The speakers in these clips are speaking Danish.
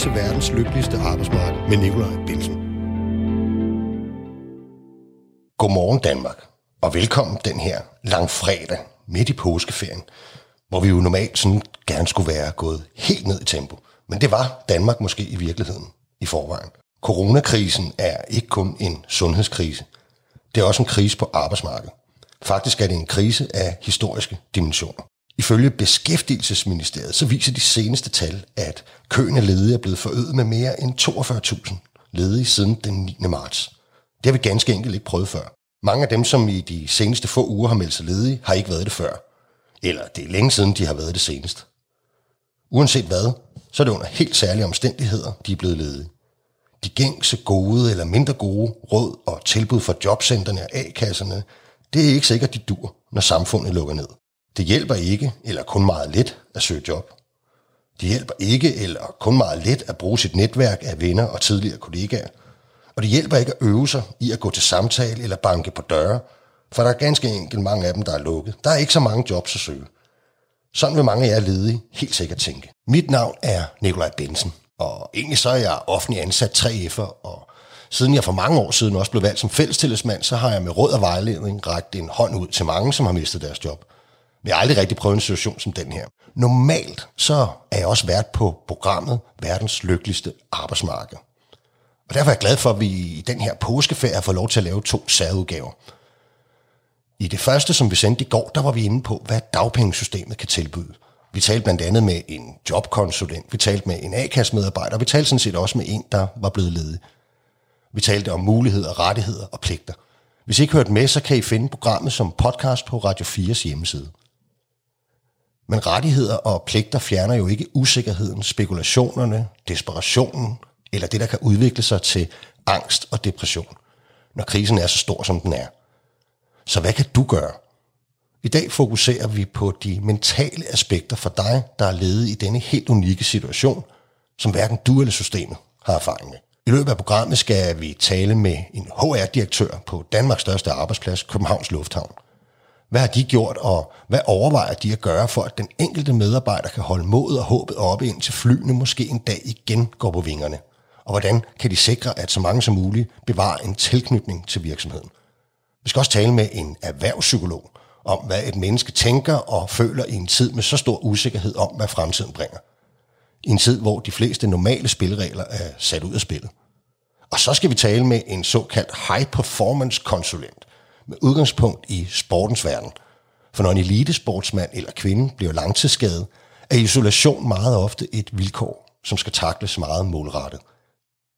til verdens lykkeligste arbejdsmarked med Nikolaj Bilsen. Godmorgen Danmark, og velkommen den her langfredag midt i påskeferien, hvor vi jo normalt sådan gerne skulle være gået helt ned i tempo. Men det var Danmark måske i virkeligheden i forvejen. Coronakrisen er ikke kun en sundhedskrise. Det er også en krise på arbejdsmarkedet. Faktisk er det en krise af historiske dimensioner. Ifølge Beskæftigelsesministeriet så viser de seneste tal, at køen af ledige er blevet forøget med mere end 42.000 ledige siden den 9. marts. Det har vi ganske enkelt ikke prøvet før. Mange af dem, som i de seneste få uger har meldt sig ledige, har ikke været det før. Eller det er længe siden, de har været det senest. Uanset hvad, så er det under helt særlige omstændigheder, de er blevet ledige. De gængse gode eller mindre gode råd og tilbud fra jobcentrene og A-kasserne, det er ikke sikkert, de dur, når samfundet lukker ned. Det hjælper ikke, eller kun meget let, at søge job. Det hjælper ikke, eller kun meget let at bruge sit netværk af venner og tidligere kollegaer. Og det hjælper ikke at øve sig i at gå til samtale eller banke på døre, for der er ganske enkelt mange af dem, der er lukket. Der er ikke så mange jobs at søge. Sådan vil mange af jer ledige helt sikkert tænke. Mit navn er Nikolaj Bensen, og egentlig så er jeg offentlig ansat 3F'er, og siden jeg for mange år siden også blev valgt som fællestillidsmand, så har jeg med råd og vejledning rækket en hånd ud til mange, som har mistet deres job. Vi har aldrig rigtig prøvet en situation som den her. Normalt så er jeg også vært på programmet Verdens Lykkeligste Arbejdsmarked. Og derfor er jeg glad for, at vi i den her påskeferie har fået lov til at lave to særudgaver. I det første, som vi sendte i går, der var vi inde på, hvad dagpengesystemet kan tilbyde. Vi talte blandt andet med en jobkonsulent, vi talte med en A-kassemedarbejder, og vi talte sådan set også med en, der var blevet ledig. Vi talte om muligheder, rettigheder og pligter. Hvis I ikke hørt med, så kan I finde programmet som podcast på Radio 4's hjemmeside. Men rettigheder og pligter fjerner jo ikke usikkerheden, spekulationerne, desperationen eller det, der kan udvikle sig til angst og depression, når krisen er så stor, som den er. Så hvad kan du gøre? I dag fokuserer vi på de mentale aspekter for dig, der er ledet i denne helt unikke situation, som hverken du eller systemet har erfaring med. I løbet af programmet skal vi tale med en HR-direktør på Danmarks største arbejdsplads, Københavns Lufthavn. Hvad har de gjort, og hvad overvejer de at gøre for, at den enkelte medarbejder kan holde modet og håbet oppe, indtil flyene måske en dag igen går på vingerne? Og hvordan kan de sikre, at så mange som muligt bevarer en tilknytning til virksomheden? Vi skal også tale med en erhvervspsykolog om, hvad et menneske tænker og føler i en tid med så stor usikkerhed om, hvad fremtiden bringer. I en tid, hvor de fleste normale spilleregler er sat ud af spillet. Og så skal vi tale med en såkaldt high performance konsulent med udgangspunkt i sportens verden. For når en elitesportsmand eller kvinde bliver langtidsskadet, er isolation meget ofte et vilkår, som skal takles meget målrettet.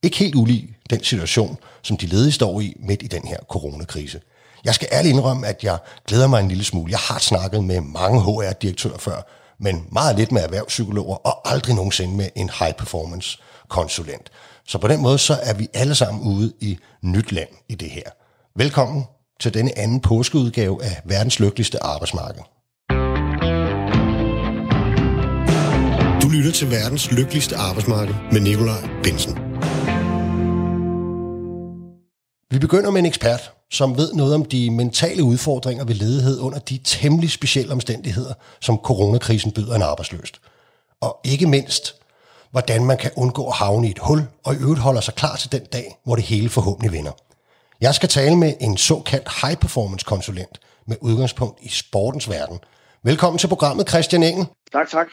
Ikke helt ulig den situation, som de ledige står i midt i den her coronakrise. Jeg skal ærligt indrømme, at jeg glæder mig en lille smule. Jeg har snakket med mange HR-direktører før, men meget lidt med erhvervspsykologer, og aldrig nogensinde med en high-performance konsulent. Så på den måde, så er vi alle sammen ude i nyt land i det her. Velkommen til denne anden påskeudgave af verdens lykkeligste arbejdsmarked. Du lytter til verdens lykkeligste arbejdsmarked med Nikolaj Bensen. Vi begynder med en ekspert, som ved noget om de mentale udfordringer ved ledighed under de temmelig specielle omstændigheder, som coronakrisen byder en arbejdsløst. Og ikke mindst, hvordan man kan undgå at havne i et hul, og i øvrigt holder sig klar til den dag, hvor det hele forhåbentlig vinder. Jeg skal tale med en såkaldt high-performance-konsulent med udgangspunkt i sportens verden. Velkommen til programmet, Christian Engel. Tak, tak.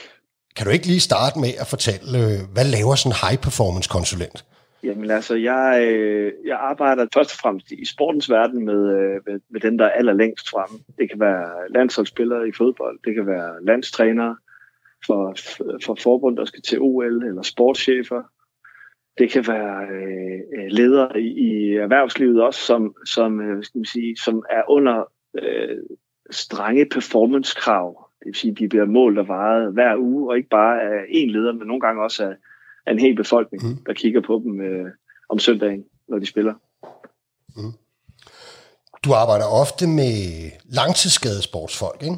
Kan du ikke lige starte med at fortælle, øh, hvad laver sådan en high-performance-konsulent? Jamen altså, jeg, øh, jeg arbejder først og fremmest i sportens verden med, øh, med, med dem, der er allerlængst fremme. Det kan være landsholdsspillere i fodbold, det kan være landstrænere for, for forbund, der skal til OL, eller sportschefer. Det kan være øh, ledere i, erhvervslivet også, som, som, øh, skal man sige, som er under øh, strenge performance-krav. Det vil sige, at de bliver målt og varet hver uge, og ikke bare af én leder, men nogle gange også af, af en hel befolkning, mm. der kigger på dem øh, om søndagen, når de spiller. Mm. Du arbejder ofte med langtidsskadede sportsfolk, ikke?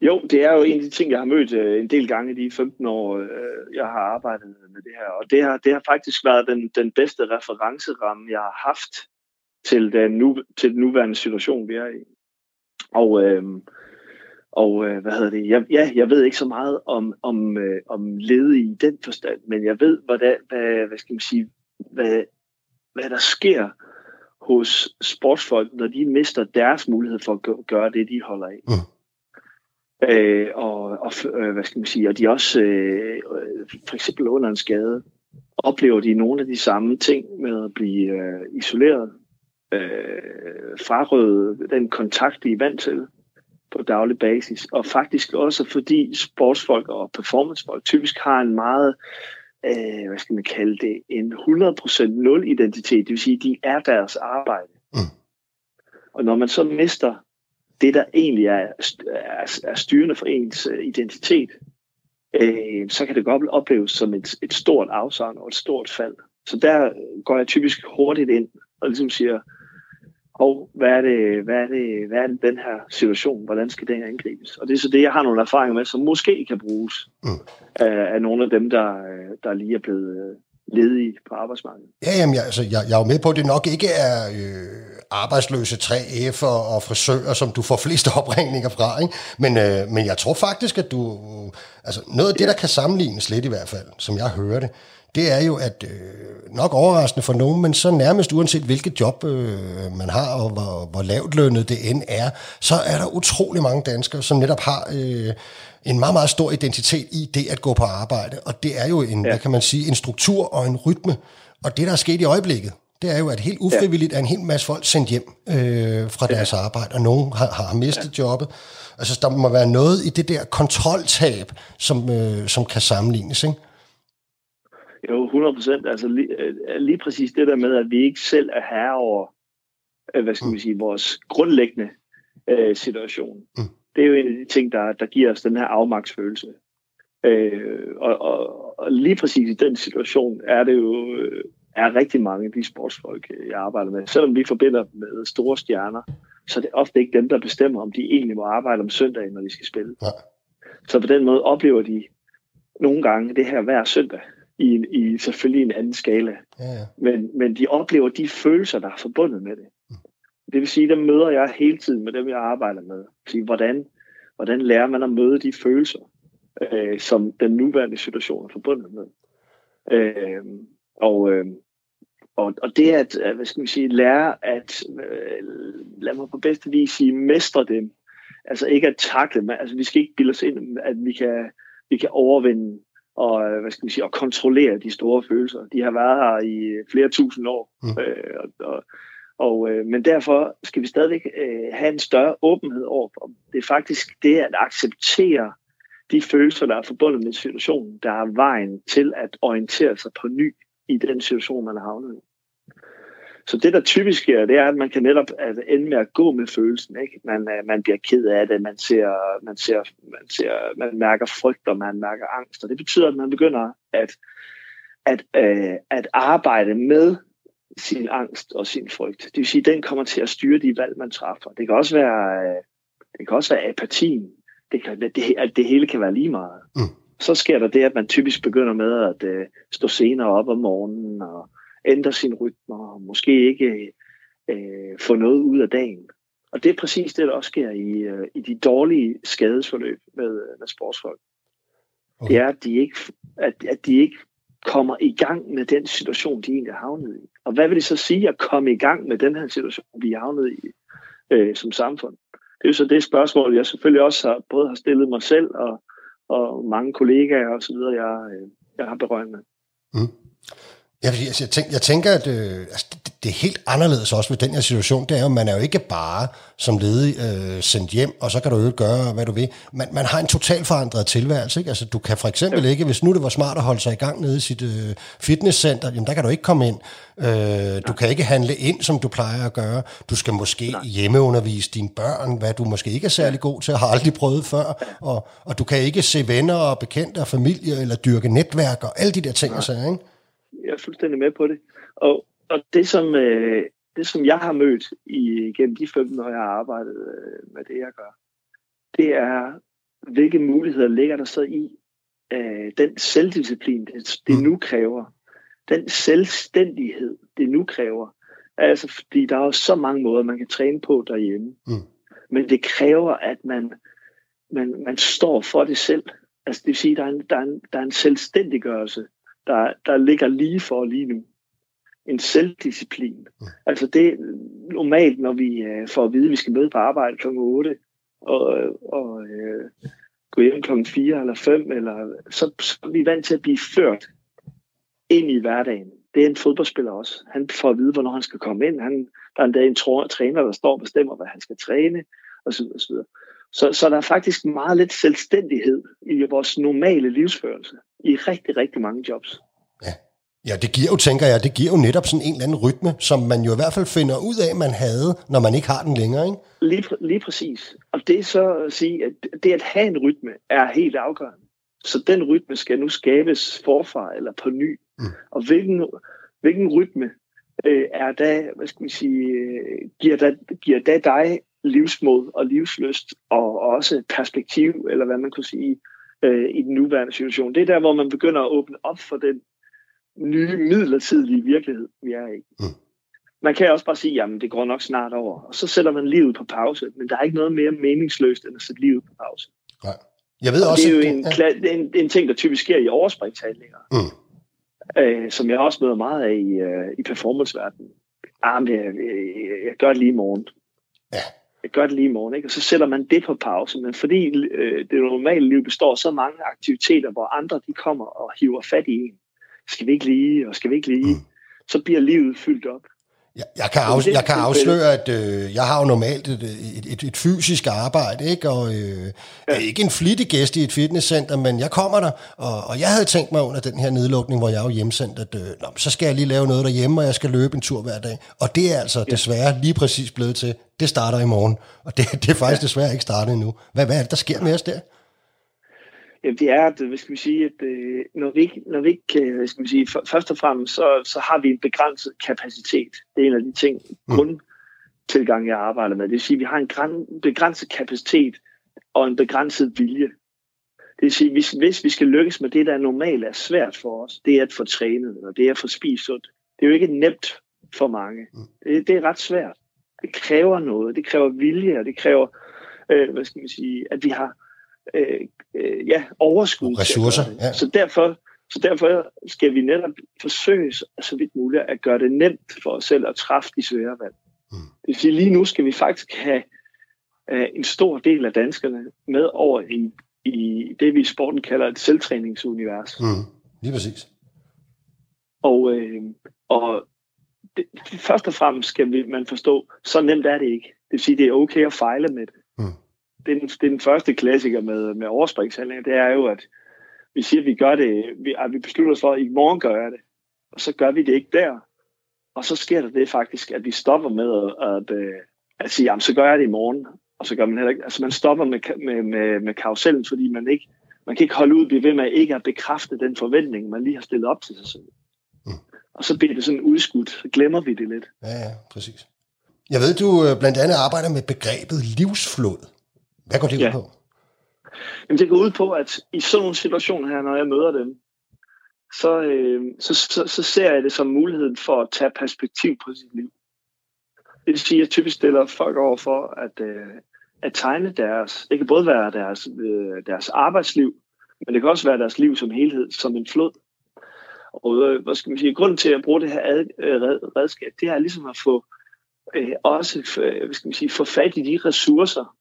Jo, det er jo en af de ting, jeg har mødt øh, en del gange i de 15 år, øh, jeg har arbejdet med det her. Og det har, det har faktisk været den, den bedste referenceramme, jeg har haft til den, nu, til den nuværende situation, vi er i. Og, øh, og øh, hvad hedder det? Jeg, ja, jeg ved ikke så meget om, om, øh, om ledige i den forstand, men jeg ved, hvordan, hvad, hvad skal man sige, hvad, hvad der sker hos sportsfolk, når de mister deres mulighed for at gøre det, de holder af. Mm. Øh, og, og øh, hvad skal man sige, og de også øh, for eksempel under en skade oplever de nogle af de samme ting med at blive øh, isoleret, øh, frarøvet den kontakt, de er vant til på daglig basis, og faktisk også fordi sportsfolk og performancefolk typisk har en meget, øh, hvad skal man kalde det, en 100% nul identitet, det vil sige, de er deres arbejde. Mm. Og når man så mister det, der egentlig er, er, er styrende for ens øh, identitet, øh, så kan det godt opleves som et, et stort afsavn og et stort fald. Så der går jeg typisk hurtigt ind og ligesom siger, og hvad er, det, hvad, er det, hvad er det den her situation, hvordan skal den angribes? Og det er så det, jeg har nogle erfaringer med, som måske kan bruges mm. af, af nogle af dem, der, der lige er blevet øh, ledige på arbejdsmarkedet. Ja, jamen, jeg, altså, jeg, jeg er jo med på, at det nok ikke er øh, arbejdsløse 3F'er og frisører, som du får flest opringninger fra, ikke? Men, øh, men jeg tror faktisk, at du... Altså, noget af det, der kan sammenlignes lidt i hvert fald, som jeg hører det, det er jo, at øh, nok overraskende for nogen, men så nærmest uanset hvilket job øh, man har, og hvor, hvor lavt lønnet det end er, så er der utrolig mange danskere, som netop har øh, en meget, meget stor identitet i det at gå på arbejde. Og det er jo en, ja. hvad kan man sige, en struktur og en rytme. Og det, der er sket i øjeblikket, det er jo, at helt ufrivilligt er en hel masse folk sendt hjem øh, fra deres arbejde, og nogen har, har mistet jobbet. Altså, der må være noget i det der kontroltab, som, øh, som kan sammenlignes, ikke? Jo, 100 procent. Altså lige, øh, lige præcis det der med, at vi ikke selv er herre over, øh, hvad skal vi mm. sige, vores grundlæggende øh, situation. Mm. Det er jo en af de ting, der, der giver os den her afmagtsfølelse. Øh, og, og, og lige præcis i den situation er det jo øh, er rigtig mange af de sportsfolk, jeg arbejder med. Selvom vi forbinder med store stjerner, så er det ofte ikke dem, der bestemmer, om de egentlig må arbejde om søndagen, når de skal spille. Ja. Så på den måde oplever de nogle gange det her hver søndag i, i selvfølgelig en anden skala. Ja, ja. Men, men de oplever de følelser, der er forbundet med det. Mm. Det vil sige, der møder jeg hele tiden med dem, jeg arbejder med. Sige, hvordan, hvordan lærer man at møde de følelser, øh, som den nuværende situation er forbundet med. Øh, og, øh, og, og det at, hvad skal man sige, lære at, øh, lad mig på bedste vis sige, mestre dem. Altså ikke at takle dem. Altså vi skal ikke bilde os ind, at vi kan, vi kan overvinde og, øh, hvad skal man sige, at kontrollere de store følelser. De har været her i flere tusind år. Mm. Øh, og, og, og, øh, men derfor skal vi stadigvæk øh, have en større åbenhed over for dem. Det er faktisk det at acceptere de følelser, der er forbundet med situationen, der er vejen til at orientere sig på ny i den situation, man har havnet i. Så det, der typisk sker, det er, at man kan netop at ende med at gå med følelsen. Ikke? Man, øh, man bliver ked af det, man, ser, man, ser, man, ser, man mærker frygt, og man mærker angst. Og det betyder, at man begynder at, at, øh, at arbejde med sin angst og sin frygt. Det vil sige, at den kommer til at styre de valg, man træffer. Det kan også være, øh, det kan også være apatien. Det, kan, det, at det hele kan være lige meget. Mm. Så sker der det, at man typisk begynder med at øh, stå senere op om morgenen og ændre sin rytmer, og måske ikke øh, få noget ud af dagen. Og det er præcis det, der også sker i, øh, i de dårlige skadesforløb med, med sportsfolk. Okay. Det er, at de, ikke, at, at de ikke kommer i gang med den situation, de egentlig har havnet i. Og hvad vil det så sige at komme i gang med den her situation, vi har havnet i øh, som samfund? Det er jo så det spørgsmål, jeg selvfølgelig også har, både har stillet mig selv og, og mange kollegaer og så videre, jeg, øh, jeg har berørt med. Mm. Jeg, jeg, tænker, jeg tænker, at øh, altså, det, det er helt anderledes også ved den her situation. Det er jo, man er jo ikke bare som ledig øh, sendt hjem, og så kan du jo gøre, hvad du vil. Man, man har en totalt forandret tilværelse. Ikke? Altså, du kan for eksempel ikke, hvis nu det var smart at holde sig i gang nede i sit øh, fitnesscenter, jamen der kan du ikke komme ind. Øh, du kan ikke handle ind, som du plejer at gøre. Du skal måske Nej. hjemmeundervise dine børn, hvad du måske ikke er særlig god til, har aldrig prøvet før. Og, og du kan ikke se venner og bekendte og familie, eller dyrke netværk og alle de der ting, og ikke? Jeg er fuldstændig med på det. Og, og det, som, øh, det, som jeg har mødt i, gennem de 15 år, jeg har arbejdet øh, med det, jeg gør, det er, hvilke muligheder ligger der så i øh, den selvdisciplin, det, det mm. nu kræver. Den selvstændighed, det nu kræver. Altså, fordi der er jo så mange måder, man kan træne på derhjemme. Mm. Men det kræver, at man man, man står for det selv. Altså det vil sige, der er en, der er en, der er en selvstændiggørelse, der, der ligger lige for lige nu. En selvdisciplin. Mm. Altså det normalt, når vi øh, får at vide, at vi skal møde på arbejde kl. 8, og, og øh, gå hjem kl. 4 eller 5, eller, så, så er vi vant til at blive ført ind i hverdagen. Det er en fodboldspiller også. Han får at vide, hvornår han skal komme ind. Han, der er en dag en træner, der står og bestemmer, hvad han skal træne, osv. osv. Så, så der er faktisk meget lidt selvstændighed i vores normale livsførelse i rigtig, rigtig mange jobs. Ja. ja, det giver jo, tænker jeg, det giver jo netop sådan en eller anden rytme, som man jo i hvert fald finder ud af, man havde, når man ikke har den længere, ikke? Lige, lige præcis. Og det er så at sige, at det at have en rytme er helt afgørende. Så den rytme skal nu skabes forfra eller på ny. Mm. Og hvilken, hvilken rytme øh, er da, hvad skal man sige, øh, giver, da, giver da dig livsmod og livsløst og også perspektiv, eller hvad man kunne sige, øh, i den nuværende situation. Det er der, hvor man begynder at åbne op for den nye midlertidige virkelighed, vi er i. Mm. Man kan også bare sige, jamen det går nok snart over, og så sætter man livet på pause, men der er ikke noget mere meningsløst end at sætte livet på pause. Nej. Jeg ved og også, det er jo en, ja. en, en ting, der typisk sker i overspringshandlinger, mm. øh, som jeg også møder meget af i, øh, i performanceverdenen. Ah, men jeg, jeg, jeg gør det lige i morgen. Ja jeg gør det lige i morgen, ikke? og så sætter man det på pause. Men fordi øh, det normale liv består så mange aktiviteter, hvor andre de kommer og hiver fat i en. Skal vi ikke lige, og skal vi ikke lige, mm. så bliver livet fyldt op. Jeg, jeg, kan, af, jeg kan afsløre, at øh, jeg har jo normalt et, et, et, et fysisk arbejde, ikke? og øh, ja. ikke en flittig gæst i et fitnesscenter, men jeg kommer der, og, og jeg havde tænkt mig under den her nedlukning, hvor jeg er jo hjemsendt, at øh, nå, så skal jeg lige lave noget derhjemme, og jeg skal løbe en tur hver dag. Og det er altså ja. desværre lige præcis blevet til, det starter i morgen, og det, det er faktisk ja. desværre ikke startet endnu. Hvad, hvad er det, der sker med os der? Jamen, det er, at, hvad skal vi sige, at øh, når vi ikke, når vi ikke hvad skal vi sige, først og fremmest, så, så har vi en begrænset kapacitet. Det er en af de ting, mm. grundtilgang, jeg arbejder med. Det vil sige, at vi har en græn, begrænset kapacitet og en begrænset vilje. Det vil sige, hvis, hvis vi skal lykkes med det, der normalt er svært for os, det er at få trænet, og det er at få spist sundt. Det er jo ikke nemt for mange. Mm. Det, det er ret svært. Det kræver noget. Det kræver vilje, og det kræver, øh, hvad skal man sige, at vi har øh, øh, ja, overskud. Ressourcer, ja. Så derfor, så derfor skal vi netop forsøge så vidt muligt at gøre det nemt for os selv at træffe de svære valg. Mm. Det vil sige, lige nu skal vi faktisk have øh, en stor del af danskerne med over i, i det, vi i sporten kalder et selvtræningsunivers. Mm. Lige præcis. Og, øh, og det, først og fremmest skal vi, man forstå, så nemt er det ikke. Det vil sige, det er okay at fejle med det. Mm det, den, det er den første klassiker med, med overspringshandlinger, det er jo, at vi siger, at vi gør det, vi, at vi beslutter os for, at i morgen gør jeg det, og så gør vi det ikke der. Og så sker der det faktisk, at vi stopper med at, at, øh, at sige, jamen så gør jeg det i morgen, og så gør man heller ikke. Altså man stopper med, med, med, med karusellen, fordi man ikke man kan ikke holde ud, blive ved med ikke at bekræfte den forventning, man lige har stillet op til sig selv. Mm. Og så bliver det sådan udskudt, så glemmer vi det lidt. Ja, ja, præcis. Jeg ved, du øh, blandt andet arbejder med begrebet livsflod. Hvad går det ja. ud på? Jamen, det går ud på, at i sådan nogle situationer her, når jeg møder dem, så, øh, så, så, så ser jeg det som muligheden for at tage perspektiv på sit liv. Det vil sige, at jeg typisk stiller folk over for at, øh, at tegne deres, det kan både være deres, øh, deres arbejdsliv, men det kan også være deres liv som helhed, som en flod. Og øh, hvad skal man sige, grunden til at bruge det her ad, øh, redskab, det er ligesom at få øh, også øh, hvad skal man sige, få fat i de ressourcer,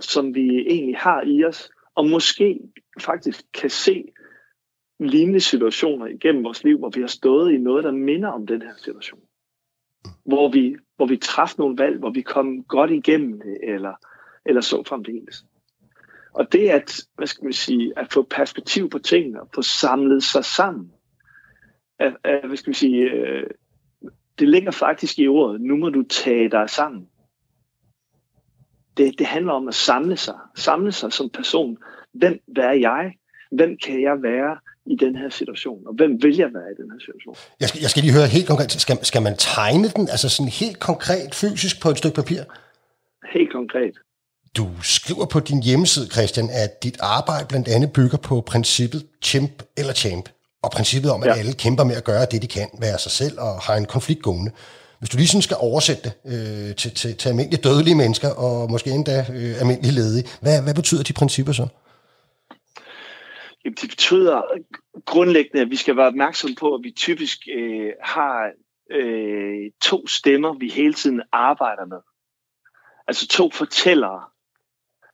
som vi egentlig har i os, og måske faktisk kan se lignende situationer igennem vores liv, hvor vi har stået i noget, der minder om den her situation. Hvor vi, hvor vi træffede nogle valg, hvor vi kom godt igennem det, eller, eller så fremdeles. Og det at, hvad skal man sige, at få perspektiv på tingene, og få samlet sig sammen, at, at, hvad skal man sige, øh, det ligger faktisk i ordet, nu må du tage dig sammen det, det handler om at samle sig. Samle sig som person. Hvem er jeg? Hvem kan jeg være i den her situation? Og hvem vil jeg være i den her situation? Jeg skal, jeg skal lige høre helt konkret. Skal, skal man tegne den, altså sådan helt konkret fysisk på et stykke papir? Helt konkret. Du skriver på din hjemmeside, Christian, at dit arbejde blandt andet bygger på princippet chimp eller champ. Og princippet om, at ja. alle kæmper med at gøre det, de kan, være sig selv og har en konflikt gående hvis du lige sådan skal oversætte det øh, til, til, til almindelige dødelige mennesker, og måske endda øh, almindelige ledige, hvad, hvad betyder de principper så? Jamen, det betyder grundlæggende, at vi skal være opmærksom på, at vi typisk øh, har øh, to stemmer, vi hele tiden arbejder med. Altså to fortællere,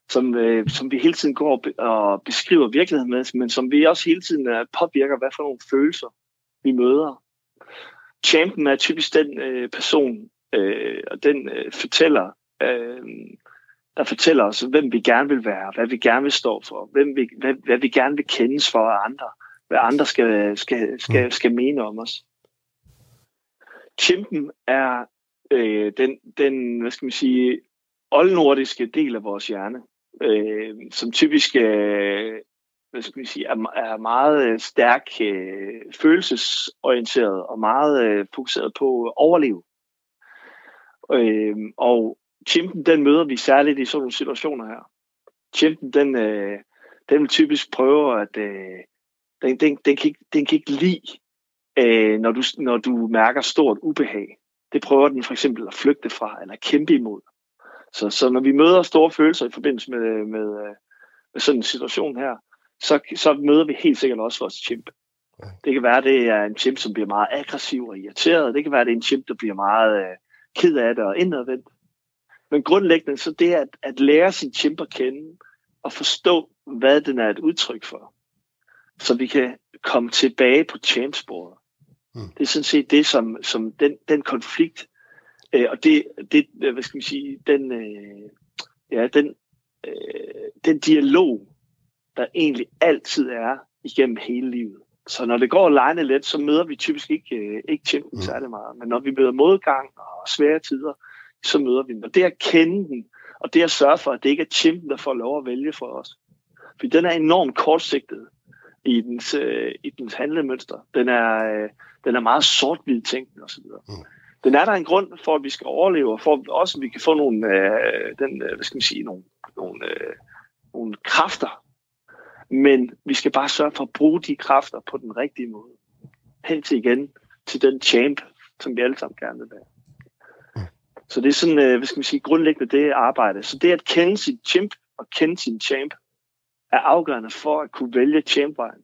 som, øh, som vi hele tiden går og beskriver virkeligheden med, men som vi også hele tiden øh, påvirker, hvad for nogle følelser vi møder. Champion er typisk den øh, person, øh, og den øh, fortæller, øh, der fortæller os, hvem vi gerne vil være, hvad vi gerne vil stå for, hvem vi, hvad, hvad vi gerne vil kendes for af andre, hvad andre skal, skal, skal, mm. skal mene om os. Chimpen er øh, den, den, hvad skal man sige, oldnordiske del af vores hjerne, øh, som typisk øh, hvad skal vi sige, er, er meget øh, stærk øh, følelsesorienteret og meget øh, fokuseret på at overleve. Øh, og chimpen, den møder vi særligt i sådan nogle situationer her. Chimpen, den, øh, den vil typisk prøve at... Øh, den, den, den, kan ikke, den kan ikke lide, øh, når, du, når du mærker stort ubehag. Det prøver den for eksempel at flygte fra eller kæmpe imod. Så, så når vi møder store følelser i forbindelse med, med, øh, med sådan en situation her, så, så møder vi helt sikkert også vores chimp. Det kan være, at det er en chimp, som bliver meget aggressiv og irriteret. Det kan være, at det er en chimp, der bliver meget øh, ked af det og indadvendt. Men grundlæggende så det at, at lære sin chimp at kende og forstå, hvad den er et udtryk for. Så vi kan komme tilbage på champsporet. Mm. Det er sådan set det, som, som den, den konflikt, øh, og det, det, hvad skal man sige, den, øh, ja, den, øh, den dialog, der egentlig altid er igennem hele livet. Så når det går lejende let, så møder vi typisk ikke, øh, ikke chimpen mm. særlig meget. Men når vi møder modgang og svære tider, så møder vi den. Og det at kende den, og det at sørge for, at det ikke er chimpen, der får lov at vælge for os. For den er enormt kortsigtet i dens, øh, i dens handlemønster. Den er, øh, den er meget sort-hvid tænkende osv. Mm. Den er der en grund for, at vi skal overleve, og for at også at vi kan få nogle, øh, den, øh, hvad skal man sige, nogle, nogle, øh, nogle kræfter. Men vi skal bare sørge for at bruge de kræfter på den rigtige måde. Hen til igen til den champ, som vi alle sammen gerne vil være. Så det er sådan, øh, hvad skal man sige, grundlæggende det arbejde. Så det at kende sin chimp og kende sin champ er afgørende for at kunne vælge champvejen.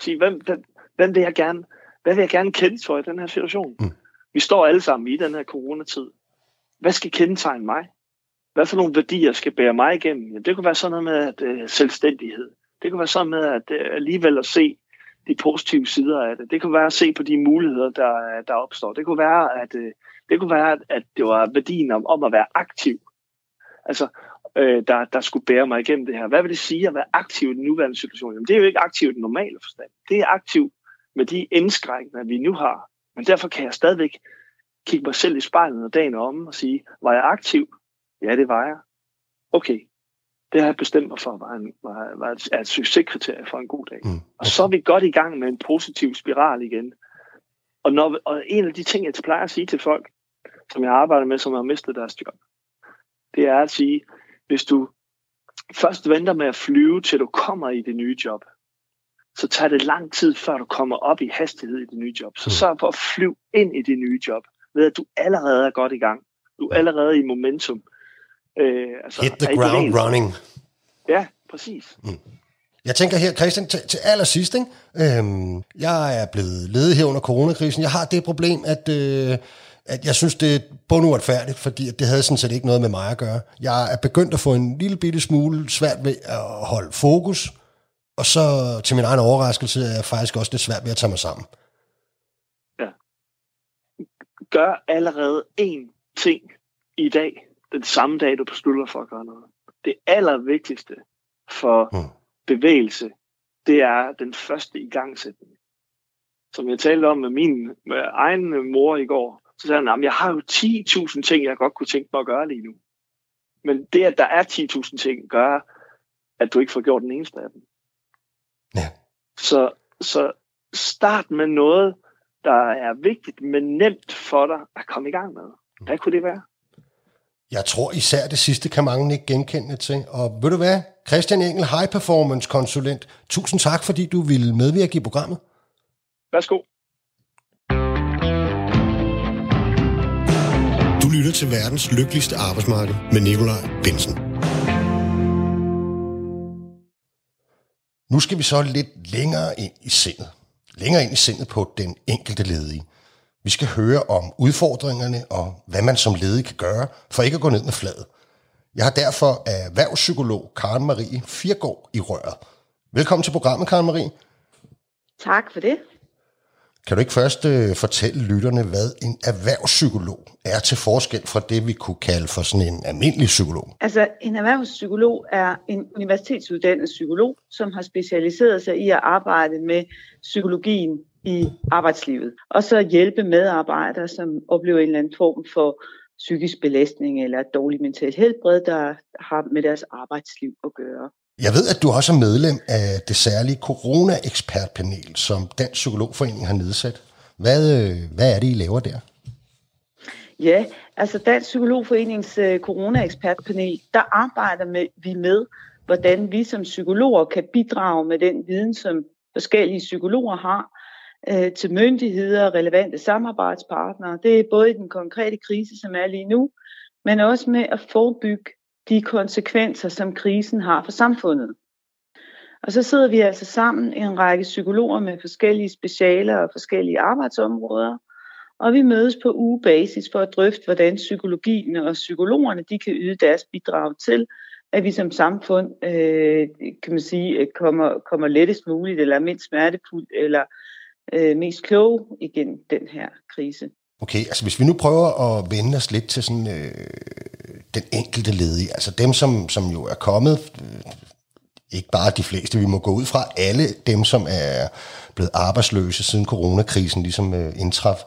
Sige, hvem, hvem, hvem vil jeg gerne, hvad vil jeg gerne kende for i den her situation? Mm. Vi står alle sammen i den her coronatid. Hvad skal kendetegne mig? Hvad for nogle værdier skal bære mig igennem? Jamen, det kunne være sådan noget med at, øh, selvstændighed. Det kunne være sådan med at øh, alligevel at se de positive sider af det. Det kunne være at se på de muligheder, der, der opstår. Det kunne være, at, øh, det kunne være, at det var værdien om, om at være aktiv. Altså, øh, der, der skulle bære mig igennem det her. Hvad vil det sige at være aktiv i den nuværende situation? Jamen, det er jo ikke aktiv i den normale forstand. Det er aktiv med de indskrænkninger, vi nu har. Men derfor kan jeg stadigvæk kigge mig selv i spejlet når dagen om og sige, var jeg aktiv? Ja, det var jeg. Okay, det har jeg bestemt mig for, var, en, var, var et, et succeskriterie for en god dag. Mm. Og så er vi godt i gang med en positiv spiral igen. Og, når, og en af de ting, jeg plejer at sige til folk, som jeg arbejder med, som har mistet deres job, det er at sige, hvis du først venter med at flyve, til du kommer i det nye job, så tager det lang tid, før du kommer op i hastighed i det nye job. Så mm. sørg for at flyve ind i det nye job, ved at du allerede er godt i gang. Du er allerede i momentum. Øh, altså, Hit the ground running. Ja, præcis. Mm. Jeg tænker her, Christian, til, til allersidst, ikke? Øhm, jeg er blevet ledet her under coronakrisen. Jeg har det problem, at øh, at jeg synes, det er bunduretfærdigt, fordi det havde sådan set ikke noget med mig at gøre. Jeg er begyndt at få en lille bitte smule svært ved at holde fokus, og så til min egen overraskelse er jeg faktisk også lidt svært ved at tage mig sammen. Ja. Gør allerede én ting i dag, den samme dag, du beslutter for at gøre noget. Det allervigtigste for hmm. bevægelse, det er den første igangsætning. Som jeg talte om med min med egen mor i går, så sagde han, jeg har jo 10.000 ting, jeg godt kunne tænke mig at gøre lige nu. Men det, at der er 10.000 ting, gør, at du ikke får gjort den eneste af dem. Ja. Så, så start med noget, der er vigtigt, men nemt for dig at komme i gang med. Hvad kunne det være? Jeg tror især det sidste kan mange ikke genkende til. Og ved du hvad? Christian Engel, High Performance Konsulent. Tusind tak, fordi du ville medvirke i programmet. Værsgo. lytter til verdens lykkeligste arbejdsmarked med Nikolaj Bensen. Nu skal vi så lidt længere ind i sindet. Længere ind i sindet på den enkelte ledige. Vi skal høre om udfordringerne og hvad man som ledig kan gøre for ikke at gå ned med fladet. Jeg har derfor erhvervspsykolog Karen Marie Firgård i røret. Velkommen til programmet, Karen Marie. Tak for det. Kan du ikke først øh, fortælle lytterne, hvad en erhvervspsykolog er til forskel fra det, vi kunne kalde for sådan en almindelig psykolog? Altså, en erhvervspsykolog er en universitetsuddannet psykolog, som har specialiseret sig i at arbejde med psykologien i arbejdslivet. Og så hjælpe medarbejdere, som oplever en eller anden form for psykisk belastning eller dårlig mental helbred, der har med deres arbejdsliv at gøre. Jeg ved, at du også er medlem af det særlige corona-ekspertpanel, som Dansk Psykologforening har nedsat. Hvad, øh, hvad er det, I laver der? Ja, altså Dansk Psykologforenings uh, corona-ekspertpanel, der arbejder med, vi med, hvordan vi som psykologer kan bidrage med den viden, som forskellige psykologer har, øh, til myndigheder og relevante samarbejdspartnere. Det er både i den konkrete krise, som er lige nu, men også med at forebygge de konsekvenser, som krisen har for samfundet. Og så sidder vi altså sammen en række psykologer med forskellige specialer og forskellige arbejdsområder, og vi mødes på ugebasis for at drøfte, hvordan psykologien og psykologerne de kan yde deres bidrag til, at vi som samfund øh, kan man sige, kommer, kommer lettest muligt, eller mindst smertefuldt, eller øh, mest kloge igennem den her krise. Okay, altså hvis vi nu prøver at vende os lidt til sådan øh, den enkelte ledige, altså dem, som, som jo er kommet, øh, ikke bare de fleste, vi må gå ud fra, alle dem, som er blevet arbejdsløse siden coronakrisen ligesom øh, indtraf,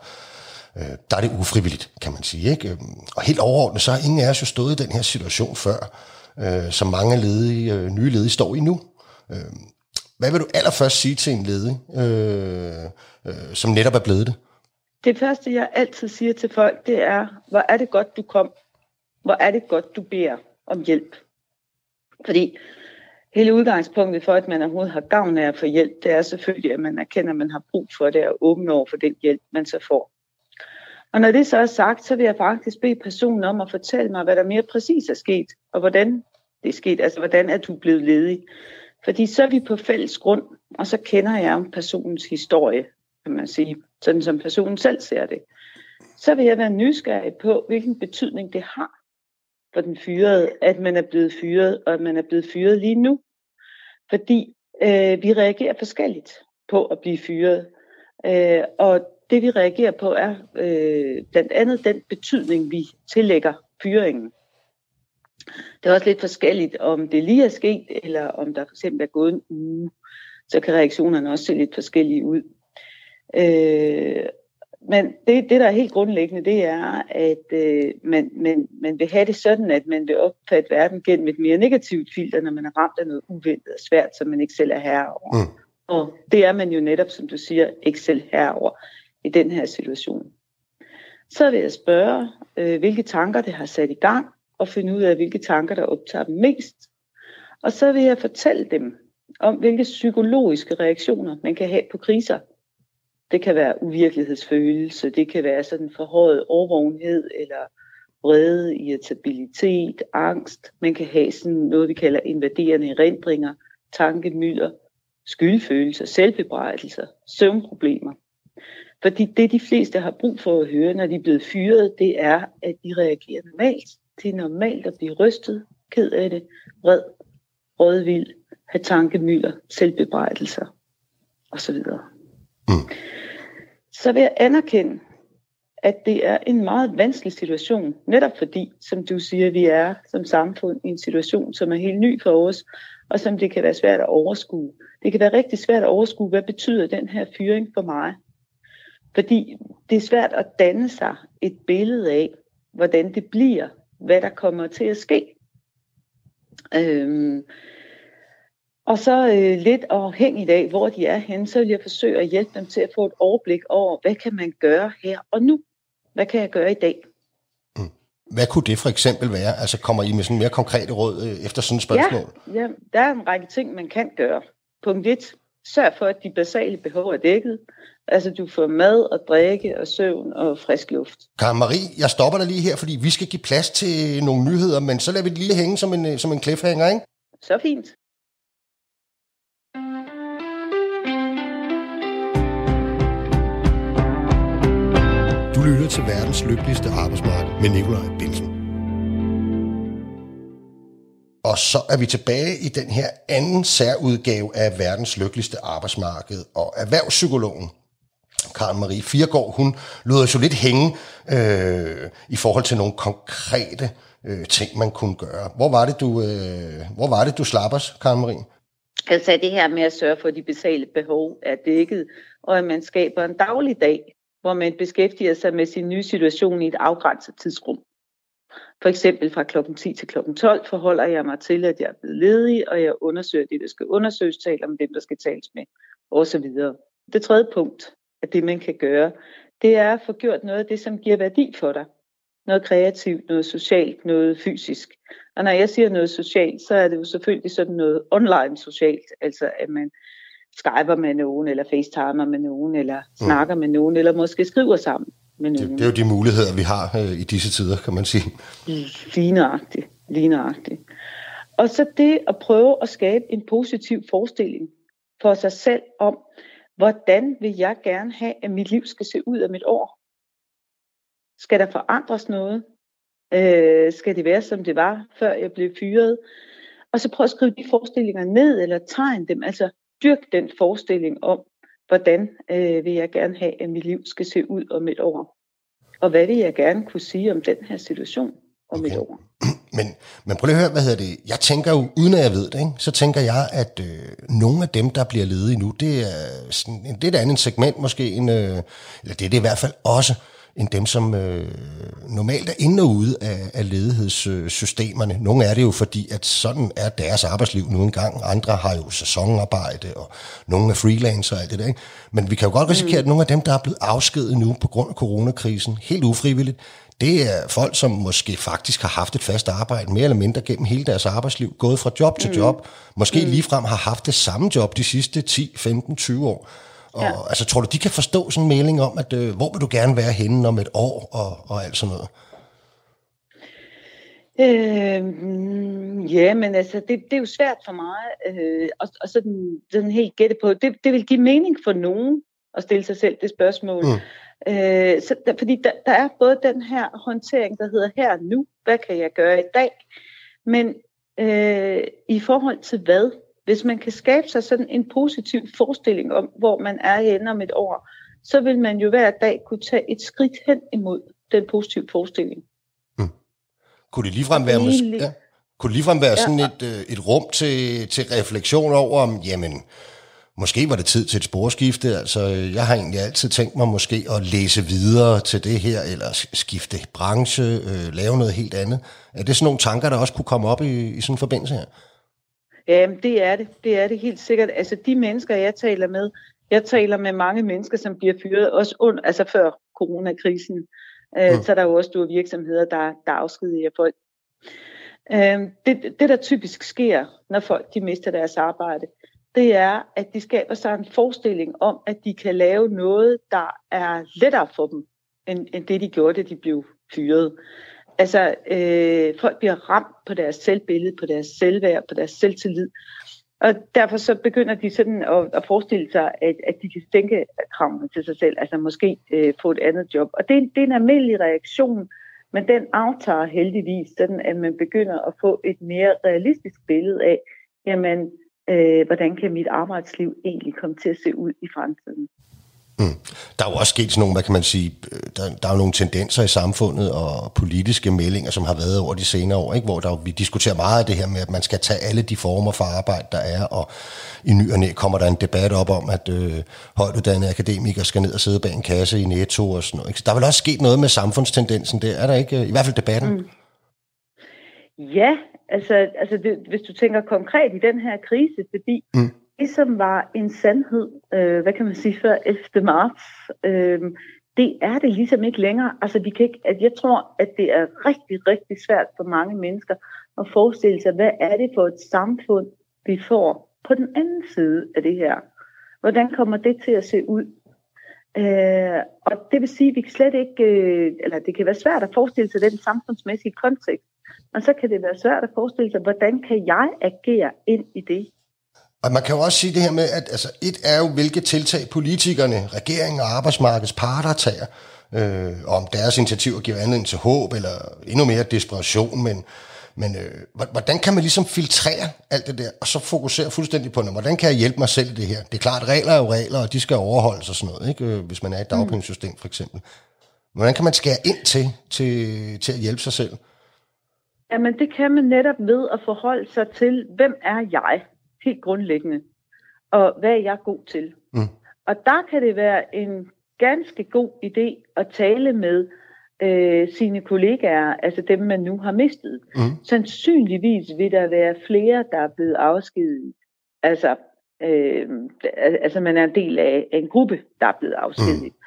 øh, der er det ufrivilligt, kan man sige. Ikke? Øhm, og helt overordnet, så har ingen af os jo stået i den her situation før, øh, som mange ledige, øh, nye ledige står i nu. Øh, hvad vil du allerførst sige til en ledig, øh, øh, som netop er blevet det? Det første, jeg altid siger til folk, det er, hvor er det godt, du kom. Hvor er det godt, du beder om hjælp. Fordi hele udgangspunktet for, at man overhovedet har gavn af at få hjælp, det er selvfølgelig, at man erkender, at man har brug for det og åbne over for den hjælp, man så får. Og når det så er sagt, så vil jeg faktisk bede personen om at fortælle mig, hvad der mere præcis er sket, og hvordan det er sket, altså hvordan er du blevet ledig. Fordi så er vi på fælles grund, og så kender jeg personens historie, kan man sige, sådan som personen selv ser det. Så vil jeg være nysgerrig på, hvilken betydning det har for den fyrede, at man er blevet fyret, og at man er blevet fyret lige nu. Fordi øh, vi reagerer forskelligt på at blive fyret. Øh, og det vi reagerer på er øh, blandt andet den betydning, vi tillægger fyringen. Det er også lidt forskelligt, om det lige er sket, eller om der for eksempel er gået en uge. Så kan reaktionerne også se lidt forskellige ud. Øh, men det, det, der er helt grundlæggende, det er, at øh, man, man, man vil have det sådan, at man vil opfatte verden gennem et mere negativt filter, når man er ramt af noget uventet og svært, som man ikke selv er herover. Mm. Og det er man jo netop, som du siger, ikke selv herover i den her situation. Så vil jeg spørge, øh, hvilke tanker det har sat i gang, og finde ud af, hvilke tanker, der optager dem mest. Og så vil jeg fortælle dem om, hvilke psykologiske reaktioner man kan have på kriser. Det kan være uvirkelighedsfølelse, det kan være sådan forhøjet overvågenhed eller vrede, irritabilitet, angst. Man kan have sådan noget, vi kalder invaderende erindringer, tankemylder, skyldfølelser, selvbebrejdelser, søvnproblemer. Fordi det, de fleste har brug for at høre, når de er blevet fyret, det er, at de reagerer normalt. Det er normalt at blive rystet, ked af det, vred, rådvild, have tankemylder, selvbebrejdelser osv. Mm så vil jeg anerkende, at det er en meget vanskelig situation, netop fordi, som du siger, vi er som samfund i en situation, som er helt ny for os, og som det kan være svært at overskue. Det kan være rigtig svært at overskue, hvad betyder den her fyring for mig? Fordi det er svært at danne sig et billede af, hvordan det bliver, hvad der kommer til at ske. Øhm, og så øh, lidt afhængigt af, hvor de er henne, så vil jeg forsøge at hjælpe dem til at få et overblik over, hvad kan man gøre her og nu? Hvad kan jeg gøre i dag? Mm. Hvad kunne det for eksempel være? Altså kommer I med sådan mere konkrete råd øh, efter sådan et spørgsmål? Ja, ja, der er en række ting, man kan gøre. Punkt 1. Sørg for, at de basale behov er dækket. Altså, du får mad og drikke og søvn og frisk luft. Karen Marie, jeg stopper dig lige her, fordi vi skal give plads til nogle nyheder, men så lader vi det lige hænge som en, som en cliffhanger, ikke? Så fint. Du lytter til verdens lykkeligste arbejdsmarked med Nikolaj Bilsen. Og så er vi tilbage i den her anden særudgave af verdens lykkeligste arbejdsmarked og erhvervspsykologen. Karen Marie Firgård, hun lød os jo lidt hænge øh, i forhold til nogle konkrete øh, ting, man kunne gøre. Hvor var det, du, øh, hvor var det, du slap os, Karen Marie? Altså det her med at sørge for, at de basale behov er dækket, og at man skaber en daglig dag, hvor man beskæftiger sig med sin nye situation i et afgrænset tidsrum. For eksempel fra klokken 10 til klokken 12 forholder jeg mig til, at jeg er blevet ledig, og jeg undersøger det, der skal undersøges, taler om dem, der skal tales med, osv. Det tredje punkt af det, man kan gøre, det er at få gjort noget af det, som giver værdi for dig. Noget kreativt, noget socialt, noget fysisk. Og når jeg siger noget socialt, så er det jo selvfølgelig sådan noget online socialt, altså at man skyper med nogen, eller facetimer med nogen, eller mm. snakker med nogen, eller måske skriver sammen med nogen. Det, det er jo de muligheder, vi har øh, i disse tider, kan man sige. Ligneragtigt, ligneragtigt. Og så det at prøve at skabe en positiv forestilling for sig selv om, hvordan vil jeg gerne have, at mit liv skal se ud om et år? Skal der forandres noget? Øh, skal det være, som det var, før jeg blev fyret? Og så prøv at skrive de forestillinger ned, eller tegne dem. Altså dyrk den forestilling om, hvordan øh, vil jeg gerne have, at mit liv skal se ud om et år. Og hvad vil jeg gerne kunne sige om den her situation om okay. et år. Men, men prøv lige at høre, hvad hedder det? Jeg tænker jo, uden at jeg ved det, ikke, så tænker jeg, at øh, nogle af dem, der bliver ledige nu, det er, sådan, det er et andet segment måske, end, øh, eller det er det i hvert fald også, end dem, som øh, normalt er inde og ude af, af ledighedssystemerne. Nogle er det jo, fordi at sådan er deres arbejdsliv nu engang. Andre har jo sæsonarbejde, og nogle er freelancer og alt det der. Ikke? Men vi kan jo godt risikere, at nogle af dem, der er blevet afskedet nu på grund af coronakrisen, helt ufrivilligt, det er folk, som måske faktisk har haft et fast arbejde, mere eller mindre gennem hele deres arbejdsliv, gået fra job til mm. job, måske mm. ligefrem har haft det samme job de sidste 10, 15, 20 år. Og, ja. altså, tror du, de kan forstå sådan en melding om, at øh, hvor vil du gerne være henne om et år, og, og alt sådan noget? Øh, ja, men altså, det, det er jo svært for mig øh, og, og sådan, sådan helt gætte på. Det, det vil give mening for nogen at stille sig selv det spørgsmål. Mm. Øh, så der, fordi der, der er både den her håndtering, der hedder her nu, hvad kan jeg gøre i dag, men øh, i forhold til hvad? Hvis man kan skabe sig sådan en positiv forestilling om, hvor man er henne om et år, så vil man jo hver dag kunne tage et skridt hen imod den positive forestilling. Hmm. Kunne det ligefrem være, måske, ja, kunne det ligefrem være ja. sådan et, øh, et rum til, til refleksion over, om jamen, måske var det tid til et sporskifte. Altså, jeg har egentlig altid tænkt mig måske at læse videre til det her, eller skifte branche, øh, lave noget helt andet. Er det sådan nogle tanker, der også kunne komme op i, i sådan en forbindelse her? Ja, det er det. Det er det helt sikkert. Altså de mennesker, jeg taler med, jeg taler med mange mennesker, som bliver fyret, også under, altså før coronakrisen. Øh, mm. Så er der jo også store virksomheder, der, der afskediger folk. Øh, det, det, der typisk sker, når folk de mister deres arbejde, det er, at de skaber sig en forestilling om, at de kan lave noget, der er lettere for dem, end, end det de gjorde, da de blev fyret. Altså, øh, folk bliver ramt på deres selvbillede, på deres selvværd, på deres selvtillid. Og derfor så begynder de sådan at, at forestille sig, at, at de kan sænke kravene til sig selv, altså måske øh, få et andet job. Og det, det er en almindelig reaktion, men den aftager heldigvis, sådan at man begynder at få et mere realistisk billede af, jamen, øh, hvordan kan mit arbejdsliv egentlig komme til at se ud i fremtiden. Mm. Der er jo også sket sådan nogle, hvad kan man sige, øh, der, der er jo nogle tendenser i samfundet og politiske meldinger, som har været over de senere år, ikke? hvor der, vi diskuterer meget af det her med, at man skal tage alle de former for arbejde, der er, og i ny og næ kommer der en debat op om, at øh, højtuddannede akademikere skal ned og sidde bag en kasse i netto og sådan noget. Ikke? Så der er vel også sket noget med samfundstendensen der, er der ikke? I hvert fald debatten. Mm. Ja, altså, altså det, hvis du tænker konkret i den her krise, fordi mm som var en sandhed, øh, hvad kan man sige, før 11. marts, øh, det er det ligesom ikke længere. Altså, vi kan ikke, at jeg tror, at det er rigtig, rigtig svært for mange mennesker at forestille sig, hvad er det for et samfund, vi får på den anden side af det her. Hvordan kommer det til at se ud? Øh, og det vil sige, at vi kan slet ikke, øh, eller det kan være svært at forestille sig den samfundsmæssige kontekst, og så kan det være svært at forestille sig, hvordan kan jeg agere ind i det? Og man kan jo også sige det her med, at altså, et er jo, hvilke tiltag politikerne, regeringen og arbejdsmarkedets parter tager, øh, om deres initiativer giver anledning til håb eller endnu mere desperation, men, men øh, hvordan kan man ligesom filtrere alt det der, og så fokusere fuldstændig på, hvordan kan jeg hjælpe mig selv i det her? Det er klart, regler er jo regler, og de skal overholdes og sådan noget, ikke? Øh, hvis man er i et mm. dagpengesystem for eksempel. Hvordan kan man skære ind til, til, til at hjælpe sig selv? Jamen, det kan man netop ved at forholde sig til, hvem er jeg? helt grundlæggende. Og hvad er jeg god til? Mm. Og der kan det være en ganske god idé at tale med øh, sine kollegaer, altså dem, man nu har mistet. Mm. Sandsynligvis vil der være flere, der er blevet afskediget. Altså, øh, altså man er en del af en gruppe, der er blevet afskediget. Mm.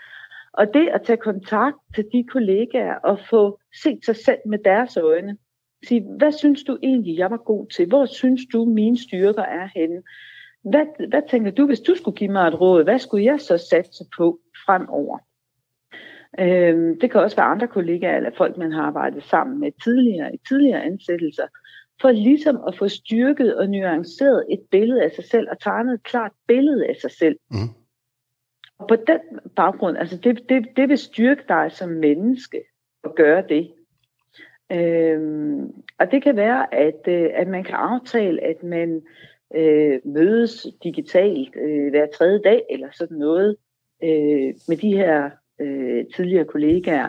Og det at tage kontakt til de kollegaer og få set sig selv med deres øjne, sige, hvad synes du egentlig, jeg var god til? Hvor synes du, mine styrker er henne? Hvad, hvad tænker du, hvis du skulle give mig et råd? Hvad skulle jeg så satse på fremover? Øhm, det kan også være andre kollegaer eller folk, man har arbejdet sammen med tidligere i tidligere ansættelser, for ligesom at få styrket og nuanceret et billede af sig selv og tegnet et klart billede af sig selv. Mm. Og på den baggrund, altså det, det, det vil styrke dig som menneske at gøre det. Øhm, og det kan være, at, øh, at man kan aftale, at man øh, mødes digitalt øh, hver tredje dag eller sådan noget øh, med de her øh, tidligere kollegaer.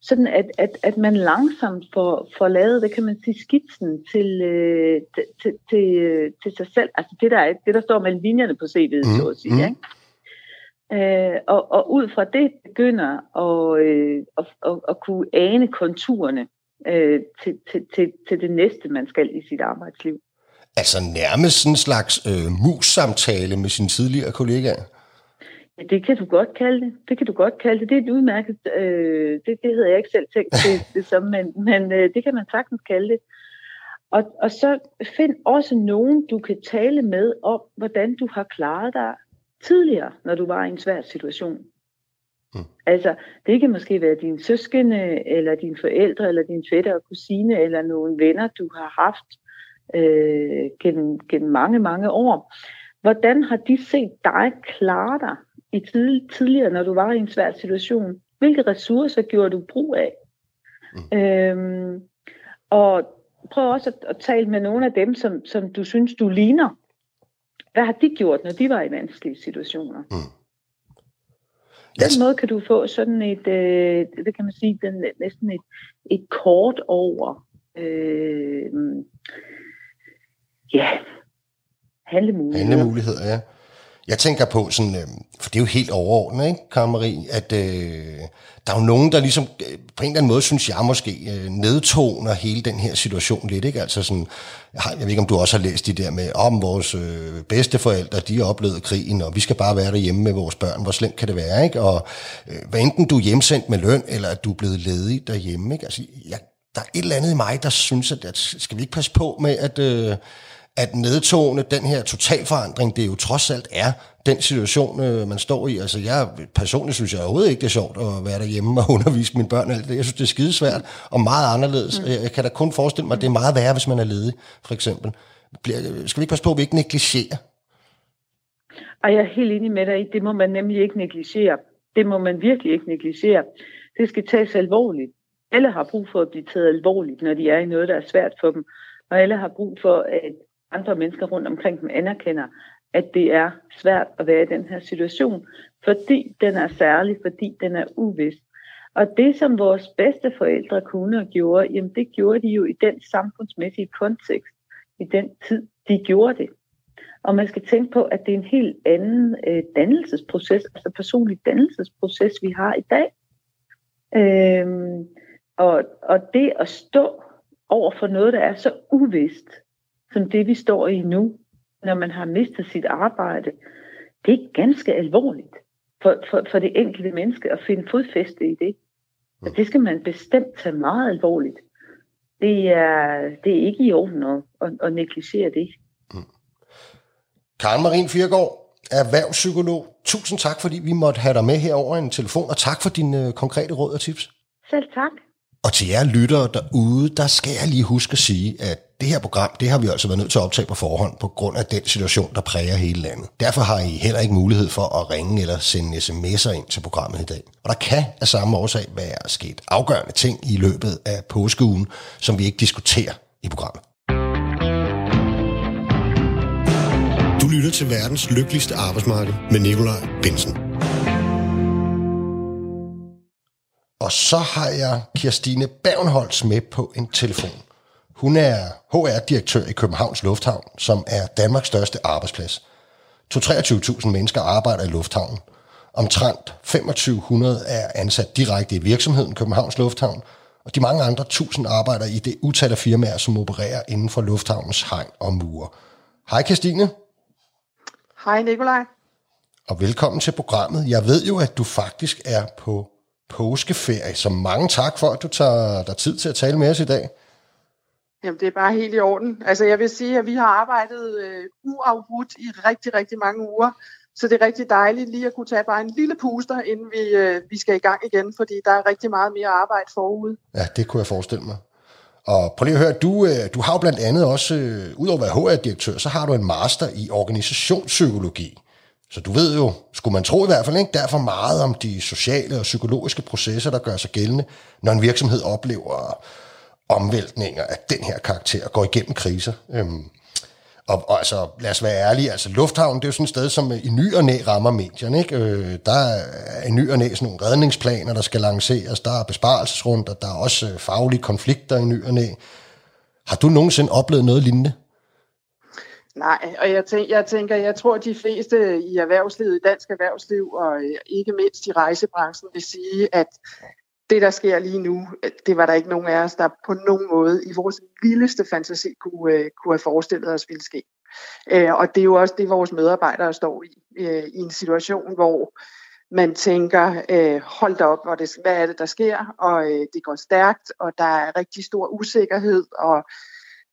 Sådan at, at, at man langsomt får, får lavet, hvad kan man sige, skitsen til, øh, til, til, til, øh, til sig selv. Altså det der, det, der står mellem linjerne på CV'et, mm, så at sige. Mm. Ikke? Øh, og, og ud fra det begynder at, øh, at, at, at kunne ane konturerne øh, til, til, til, til det næste, man skal i sit arbejdsliv. Altså nærmest sådan en slags øh, mus-samtale med sine tidligere kollegaer? Ja, det kan du godt kalde det. Det kan du godt kalde det. Det er et udmærket... Øh, det, det hedder jeg ikke selv tænkt det, det som, men, men øh, det kan man sagtens kalde det. Og, og så find også nogen, du kan tale med om, hvordan du har klaret dig tidligere, når du var i en svær situation. Mm. Altså, det kan måske være din søskende, eller dine forældre, eller din fætter og kusine, eller nogle venner, du har haft øh, gennem, gennem mange, mange år. Hvordan har de set dig klare dig i tid, tidligere, når du var i en svær situation? Hvilke ressourcer gjorde du brug af? Mm. Øhm, og prøv også at, at tale med nogle af dem, som, som du synes, du ligner. Hvad har de gjort, når de var i vanskelige situationer? Mm den måde kan du få sådan et, øh, det kan man sige, den, næsten et, et kort over, øh, ja, handlemuligheder. Handlemuligheder, ja. Jeg tænker på sådan, øh, for det er jo helt overordnet, ikke, Karen Marie, at øh, der er jo nogen, der ligesom øh, på en eller anden måde, synes jeg måske, øh, nedtoner hele den her situation lidt, ikke? Altså sådan, jeg, har, jeg ved ikke, om du også har læst de der med, om vores øh, bedsteforældre, de har oplevet krigen, og vi skal bare være derhjemme med vores børn, hvor slemt kan det være, ikke? Og øh, hvad enten du er hjemsendt med løn, eller at du er blevet ledig derhjemme, ikke? Altså, jeg, der er et eller andet i mig, der synes, at, at skal vi ikke passe på med, at... Øh, at nedtone den her totalforandring, det jo trods alt er den situation, øh, man står i. Altså jeg personligt synes jeg overhovedet ikke, det er sjovt at være derhjemme og undervise mine børn. Alt det. Jeg synes, det er skidesvært og meget anderledes. Mm. Jeg kan da kun forestille mig, at det er meget værre, hvis man er ledig, for eksempel. Skal vi ikke passe på, at vi ikke negligerer? Og jeg er helt enig med dig det må man nemlig ikke negligere. Det må man virkelig ikke negligere. Det skal tages alvorligt. Alle har brug for at blive taget alvorligt, når de er i noget, der er svært for dem. Og alle har brug for, at andre mennesker rundt omkring dem anerkender, at det er svært at være i den her situation, fordi den er særlig, fordi den er uvis. Og det, som vores bedste forældre kunne og gjorde, jamen det gjorde de jo i den samfundsmæssige kontekst, i den tid, de gjorde det. Og man skal tænke på, at det er en helt anden øh, dannelsesproces, altså personlig dannelsesproces, vi har i dag. Øhm, og, og det at stå over for noget, der er så uvist, som det vi står i nu, når man har mistet sit arbejde, det er ganske alvorligt for, for, for det enkelte menneske at finde fodfæste i det. Og det skal man bestemt tage meget alvorligt. Det er, det er ikke i orden at, at, at negligere det. Mm. Karen Marin Fyrgaard, erhvervspsykolog. Tusind tak, fordi vi måtte have dig med her over en telefon, og tak for dine øh, konkrete råd og tips. Selv tak. Og til jer lyttere derude, der skal jeg lige huske at sige, at det her program, det har vi altså været nødt til at optage på forhånd på grund af den situation, der præger hele landet. Derfor har I heller ikke mulighed for at ringe eller sende sms'er ind til programmet i dag. Og der kan af samme årsag være sket afgørende ting i løbet af påskeugen, som vi ikke diskuterer i programmet. Du lytter til verdens lykkeligste arbejdsmarked med Nikolaj Bensen. Og så har jeg Kirstine Bavnholz med på en telefon. Hun er HR-direktør i Københavns Lufthavn, som er Danmarks største arbejdsplads. 23.000 mennesker arbejder i lufthavnen. Omtrent 2500 er ansat direkte i virksomheden Københavns Lufthavn, og de mange andre tusind arbejder i det utal af firmaer, som opererer inden for lufthavnens hegn og mure. Hej Kirstine. Hej Nikolaj. Og velkommen til programmet. Jeg ved jo, at du faktisk er på påskeferie, så mange tak for, at du tager dig tid til at tale med os i dag. Jamen, det er bare helt i orden. Altså, jeg vil sige, at vi har arbejdet øh, uafbrudt i rigtig, rigtig mange uger. Så det er rigtig dejligt lige at kunne tage bare en lille puster, inden vi, øh, vi skal i gang igen, fordi der er rigtig meget mere arbejde forude. Ja, det kunne jeg forestille mig. Og prøv lige at høre, du, øh, du har jo blandt andet også, øh, udover at være HR-direktør, så har du en master i organisationspsykologi. Så du ved jo, skulle man tro i hvert fald ikke, derfor meget om de sociale og psykologiske processer, der gør sig gældende, når en virksomhed oplever omvæltninger af den her karakter og går igennem kriser. Øhm, og, og altså, lad os være ærlige, altså Lufthavn, det er jo sådan et sted, som øh, i ny og næ rammer medierne. Ikke? Øh, der er i ny og næ sådan nogle redningsplaner, der skal lanceres, der er besparelsesrunder, der er også øh, faglige konflikter i ny og næ. Har du nogensinde oplevet noget lignende? Nej, og jeg, tænker, jeg tænker, jeg tror, at de fleste i erhvervslivet, i dansk erhvervsliv, og øh, ikke mindst i rejsebranchen, vil sige, at det, der sker lige nu, øh, det var der ikke nogen af os, der på nogen måde i vores vildeste fantasi kunne, øh, kunne have forestillet os ville ske. Øh, og det er jo også det, vores medarbejdere står i, øh, i en situation, hvor man tænker, øh, hold da op, hvad er det, der sker, og det går stærkt, og der er rigtig stor usikkerhed, og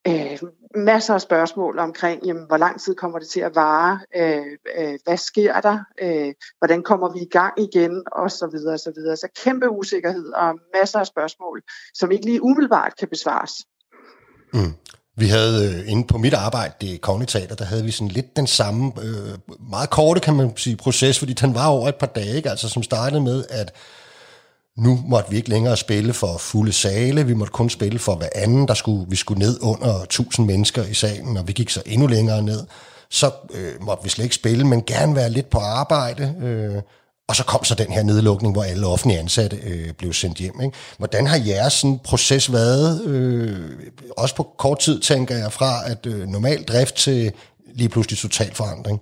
øh, masser af spørgsmål omkring, jamen, hvor lang tid kommer det til at vare, øh, øh, hvad sker der, øh, hvordan kommer vi i gang igen, og så videre, og så videre. Så kæmpe usikkerhed og masser af spørgsmål, som ikke lige umiddelbart kan besvares. Mm. Vi havde øh, inde på mit arbejde, det Kognitater, der havde vi sådan lidt den samme, øh, meget korte kan man sige, proces, fordi den var over et par dage, ikke? altså som startede med, at nu måtte vi ikke længere spille for fulde sale, vi måtte kun spille for hver anden, der skulle, vi skulle ned under 1000 mennesker i salen, og vi gik så endnu længere ned. Så øh, måtte vi slet ikke spille, men gerne være lidt på arbejde. Øh, og så kom så den her nedlukning, hvor alle offentlige ansatte øh, blev sendt hjem. Ikke? Hvordan har jeres sådan, proces været? Øh, også på kort tid tænker jeg fra, at øh, normal drift til lige pludselig total forandring.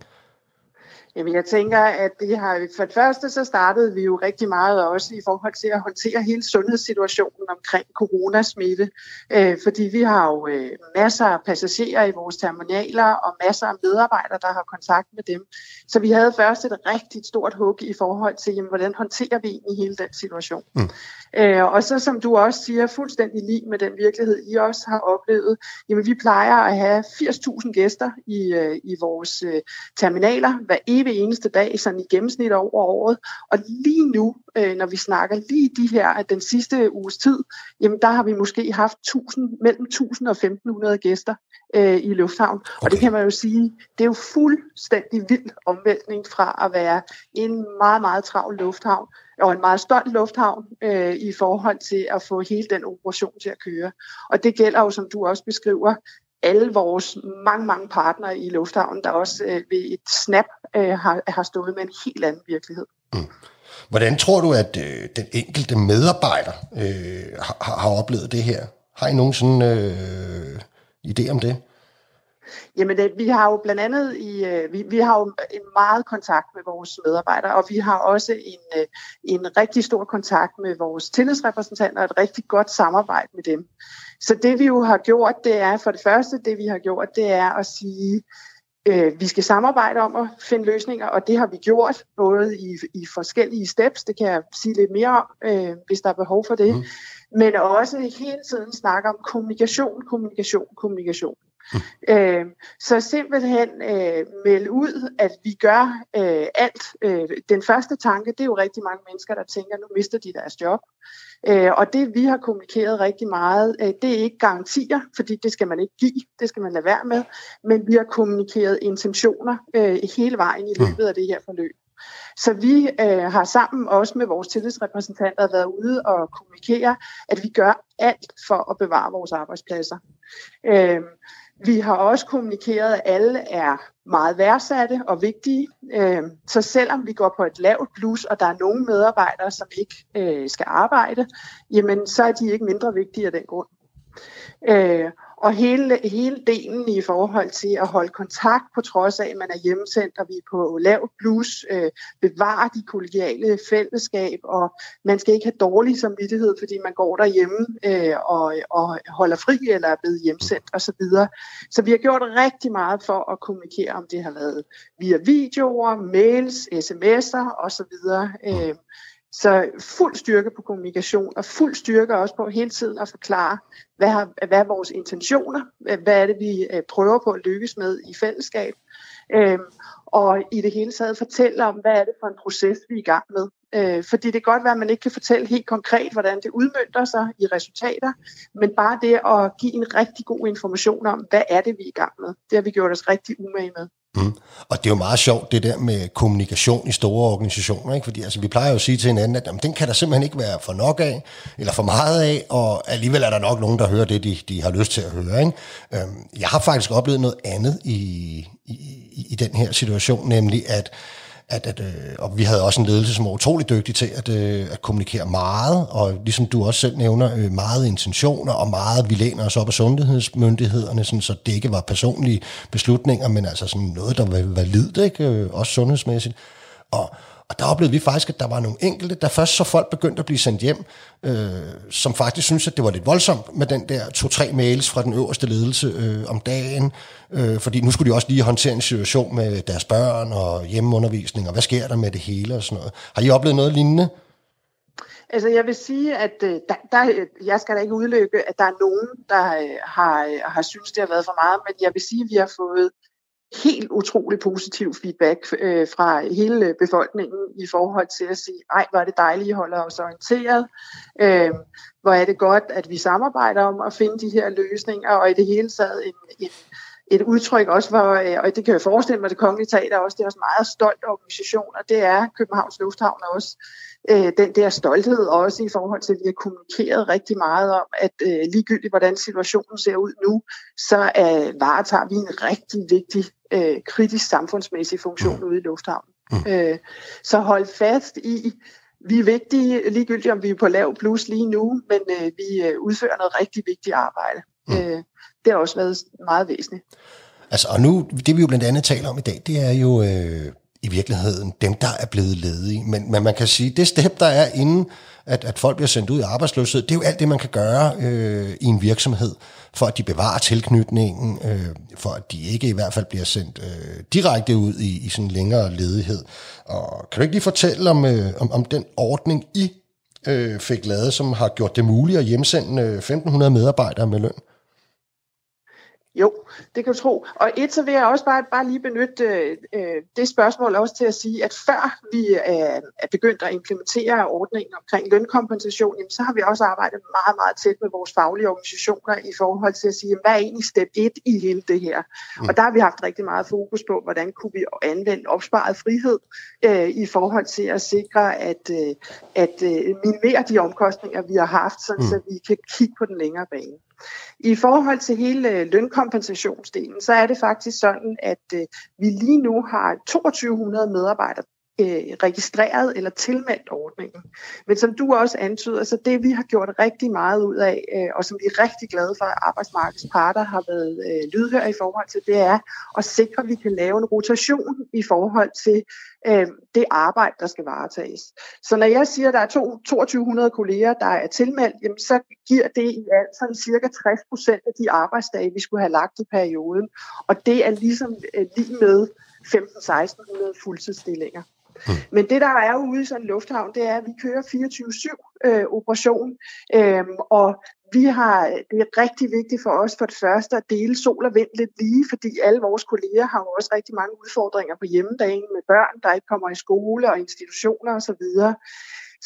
Jamen jeg tænker, at det har, for det første så startede vi jo rigtig meget også i forhold til at håndtere hele sundhedssituationen omkring coronasmitte, øh, fordi vi har jo øh, masser af passagerer i vores terminaler og masser af medarbejdere, der har kontakt med dem. Så vi havde først et rigtig stort hug i forhold til, jamen, hvordan håndterer vi egentlig hele den situation. Mm. Øh, og så som du også siger, fuldstændig lige med den virkelighed, I også har oplevet, jamen vi plejer at have 80.000 gæster i, øh, i vores øh, terminaler hver evig eneste dag, sådan i gennemsnit over året. Og lige nu, øh, når vi snakker lige de her, den sidste uges tid, jamen der har vi måske haft 1000, mellem 1000 og 1500 gæster øh, i lufthavn. Okay. Og det kan man jo sige, det er jo fuldstændig vild omvæltning fra at være en meget, meget travl lufthavn og en meget stolt lufthavn øh, i forhold til at få hele den operation til at køre. Og det gælder jo, som du også beskriver, alle vores mange, mange partnere i lufthavnen, der også øh, ved et snap øh, har, har stået med en helt anden virkelighed. Mm. Hvordan tror du, at øh, den enkelte medarbejder øh, har, har oplevet det her? Har I nogen sådan øh, idé om det? Jamen, det, vi har jo blandt andet i, øh, vi, vi har jo en meget kontakt med vores medarbejdere, og vi har også en, øh, en rigtig stor kontakt med vores tillidsrepræsentanter, og et rigtig godt samarbejde med dem. Så det vi jo har gjort, det er for det første, det vi har gjort, det er at sige, øh, vi skal samarbejde om at finde løsninger, og det har vi gjort, både i, i forskellige steps, det kan jeg sige lidt mere om, øh, hvis der er behov for det, mm. Men også hele tiden snakke om kommunikation, kommunikation, kommunikation. Mm. Øh, så simpelthen øh, melde ud, at vi gør øh, alt. Øh, den første tanke, det er jo rigtig mange mennesker, der tænker, nu mister de deres job. Øh, og det vi har kommunikeret rigtig meget, øh, det er ikke garantier, fordi det skal man ikke give, det skal man lade være med, men vi har kommunikeret intentioner øh, hele vejen i løbet af det her forløb. Så vi øh, har sammen også med vores tillidsrepræsentanter været ude og kommunikere, at vi gør alt for at bevare vores arbejdspladser. Øh, vi har også kommunikeret, at alle er meget værdsatte og vigtige. Øh, så selvom vi går på et lavt plus, og der er nogle medarbejdere, som ikke øh, skal arbejde, jamen så er de ikke mindre vigtige af den grund. Øh, og hele, hele delen i forhold til at holde kontakt på trods af, at man er hjemmesendt, og vi er på lav plus, øh, bevare de kollegiale fællesskab, og man skal ikke have dårlig samvittighed, fordi man går derhjemme øh, og, og holder fri eller er blevet hjemsendt osv. Så, så vi har gjort rigtig meget for at kommunikere, om det har været via videoer, mails, sms'er osv. Øh, så fuld styrke på kommunikation, og fuld styrke også på hele tiden at forklare, hvad, har, hvad er vores intentioner, hvad er det, vi øh, prøver på at lykkes med i fællesskab, øhm, og i det hele taget fortælle om, hvad er det for en proces, vi er i gang med. Øh, fordi det kan godt være, at man ikke kan fortælle helt konkret, hvordan det udmyndter sig i resultater, men bare det at give en rigtig god information om, hvad er det, vi er i gang med. Det har vi gjort os rigtig umage med. Mm. Og det er jo meget sjovt, det der med kommunikation i store organisationer, ikke? fordi altså, vi plejer jo at sige til hinanden, at jamen, den kan der simpelthen ikke være for nok af, eller for meget af, og alligevel er der nok nogen, der hører det, de, de har lyst til at høre. Ikke? Øhm, jeg har faktisk oplevet noget andet i, i, i den her situation, nemlig at at, at, øh, og vi havde også en ledelse, som var utrolig dygtig til at, øh, at kommunikere meget, og ligesom du også selv nævner, øh, meget intentioner, og meget, vi læner os op af sundhedsmyndighederne, sådan, så det ikke var personlige beslutninger, men altså sådan noget, der var validt, ikke? Øh, også sundhedsmæssigt. Og, og der oplevede vi faktisk, at der var nogle enkelte, der først så folk begyndte at blive sendt hjem, øh, som faktisk synes at det var lidt voldsomt med den der to-tre mails fra den øverste ledelse øh, om dagen, øh, fordi nu skulle de også lige håndtere en situation med deres børn og hjemmeundervisning, og hvad sker der med det hele og sådan noget. Har I oplevet noget lignende? Altså jeg vil sige, at øh, der, der, jeg skal da ikke udelukke, at der er nogen, der øh, har, øh, har synes, det har været for meget, men jeg vil sige, at vi har fået helt utrolig positiv feedback øh, fra hele befolkningen i forhold til at sige, ej, hvor er det dejligt, I holder os orienteret. Øh, hvor er det godt, at vi samarbejder om at finde de her løsninger, og i det hele taget en, en, et udtryk også, hvor, øh, og det kan jeg forestille mig, det kongelige teater også, det er også en meget stolt organisation, og det er Københavns Lufthavn også, øh, den der stolthed også i forhold til, at vi har kommunikeret rigtig meget om, at øh, ligegyldigt hvordan situationen ser ud nu, så øh, varetager vi en rigtig vigtig øh, kritisk samfundsmæssig funktion mm. ude i lufthavnen. Mm. Øh, så hold fast i, vi er vigtige, ligegyldigt om vi er på lav plus lige nu, men øh, vi øh, udfører noget rigtig vigtigt arbejde. Mm. Øh, det har også været meget væsentligt. Altså, og nu, det vi jo blandt andet taler om i dag, det er jo øh, i virkeligheden dem, der er blevet ledige. Men, men man kan sige, det step, der er inden, at, at folk bliver sendt ud i arbejdsløshed, det er jo alt det, man kan gøre øh, i en virksomhed, for at de bevarer tilknytningen, øh, for at de ikke i hvert fald bliver sendt øh, direkte ud i, i sådan en længere ledighed. Og kan du ikke lige fortælle om, øh, om, om den ordning, I øh, fik lavet, som har gjort det muligt at hjemsende øh, 1.500 medarbejdere med løn? Jo, det kan du tro. Og et, så vil jeg også bare, bare lige benytte øh, det spørgsmål også til at sige, at før vi øh, er begyndt at implementere ordningen omkring lønkompensation, jamen, så har vi også arbejdet meget, meget tæt med vores faglige organisationer i forhold til at sige, jamen, hvad er egentlig step 1 i hele det her? Mm. Og der har vi haft rigtig meget fokus på, hvordan kunne vi anvende opsparet frihed øh, i forhold til at sikre, at, øh, at øh, minimere de omkostninger, vi har haft, sådan, mm. så vi kan kigge på den længere bane. I forhold til hele øh, lønkompensationsdelen, så er det faktisk sådan, at øh, vi lige nu har 2200 medarbejdere øh, registreret eller tilmeldt ordningen. Men som du også antyder, så det vi har gjort rigtig meget ud af, øh, og som vi er rigtig glade for, at arbejdsmarkedets parter har været øh, lydhøre i forhold til, det er at sikre, at vi kan lave en rotation i forhold til øh, det arbejde, der skal varetages. Så når jeg siger, at der er 2200 kolleger, der er tilmeldt, jamen, så giver det i alt sådan cirka 60 procent af de arbejdsdage, vi skulle have lagt i perioden. Og det er ligesom øh, lige med 15-1600 fuldtidsstillinger. Mm. Men det, der er ude i sådan en lufthavn, det er, at vi kører 24-7 øh, operation, øh, og vi har, det er rigtig vigtigt for os for det første at dele sol og vind lidt lige, fordi alle vores kolleger har jo også rigtig mange udfordringer på hjemmedagen med børn, der ikke kommer i skole og institutioner osv.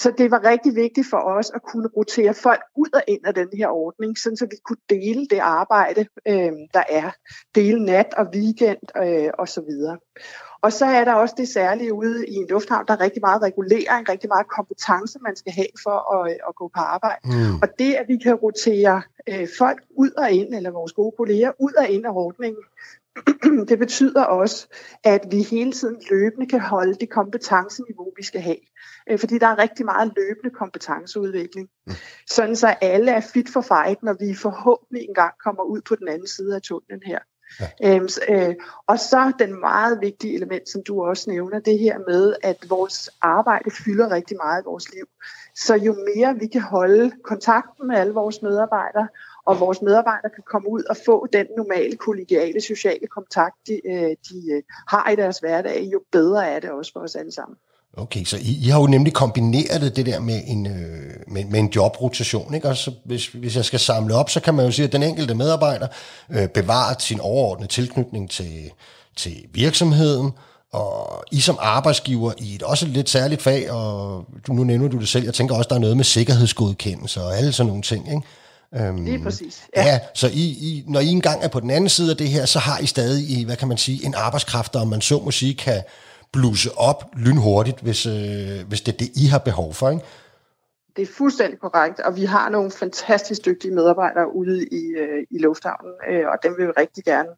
Så det var rigtig vigtigt for os at kunne rotere folk ud og ind af den her ordning, sådan så vi kunne dele det arbejde, øh, der er. Dele nat og weekend øh, og så videre. Og så er der også det særlige ude i en lufthavn, der er rigtig meget regulering, rigtig meget kompetence, man skal have for at, at gå på arbejde. Mm. Og det, at vi kan rotere øh, folk ud og ind, eller vores gode kolleger ud og ind af ordningen, det betyder også, at vi hele tiden løbende kan holde det kompetenceniveau, vi skal have. Øh, fordi der er rigtig meget løbende kompetenceudvikling. Mm. Sådan så alle er fit for fight, når vi forhåbentlig engang kommer ud på den anden side af tunnelen her. Ja. Øhm, øh, og så den meget vigtige element, som du også nævner, det her med, at vores arbejde fylder rigtig meget i vores liv. Så jo mere vi kan holde kontakten med alle vores medarbejdere, og vores medarbejdere kan komme ud og få den normale kollegiale sociale kontakt, de, øh, de øh, har i deres hverdag, jo bedre er det også for os alle sammen. Okay, så I, I har jo nemlig kombineret det der med en, øh, med, med en jobrotation, ikke? Og så hvis, hvis jeg skal samle op, så kan man jo sige, at den enkelte medarbejder øh, bevarer sin overordnede tilknytning til, til virksomheden, og I som arbejdsgiver i et også lidt særligt fag, og nu nævner du det selv, jeg tænker også, der er noget med sikkerhedsgodkendelse og alle sådan nogle ting, ikke? Øhm, Lige præcis. Ja, ja så I, I, når I engang er på den anden side af det her, så har I stadig, hvad kan man sige, en arbejdskraft, der om man så må sige, kan bluse op lynhurtigt, hvis, øh, hvis det er det, I har behov for, ikke? Det er fuldstændig korrekt, og vi har nogle fantastisk dygtige medarbejdere ude i, øh, i lufthavnen, øh, og dem vil vi rigtig gerne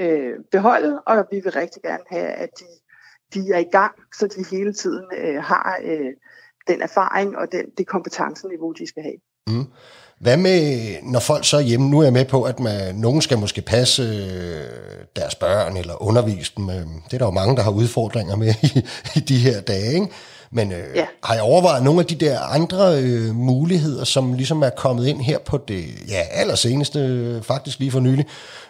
øh, beholde, og vi vil rigtig gerne have, at de, de er i gang, så de hele tiden øh, har øh, den erfaring og den, det kompetenceniveau, de skal have. Mm. Hvad med, når folk så er hjemme? Nu er jeg med på, at man, nogen skal måske passe øh, deres børn eller undervise dem. Øh. Det er der jo mange, der har udfordringer med i, i de her dage. Ikke? Men øh, ja. har jeg overvejet nogle af de der andre øh, muligheder, som ligesom er kommet ind her på det ja, allerseneste, øh, faktisk lige for nylig,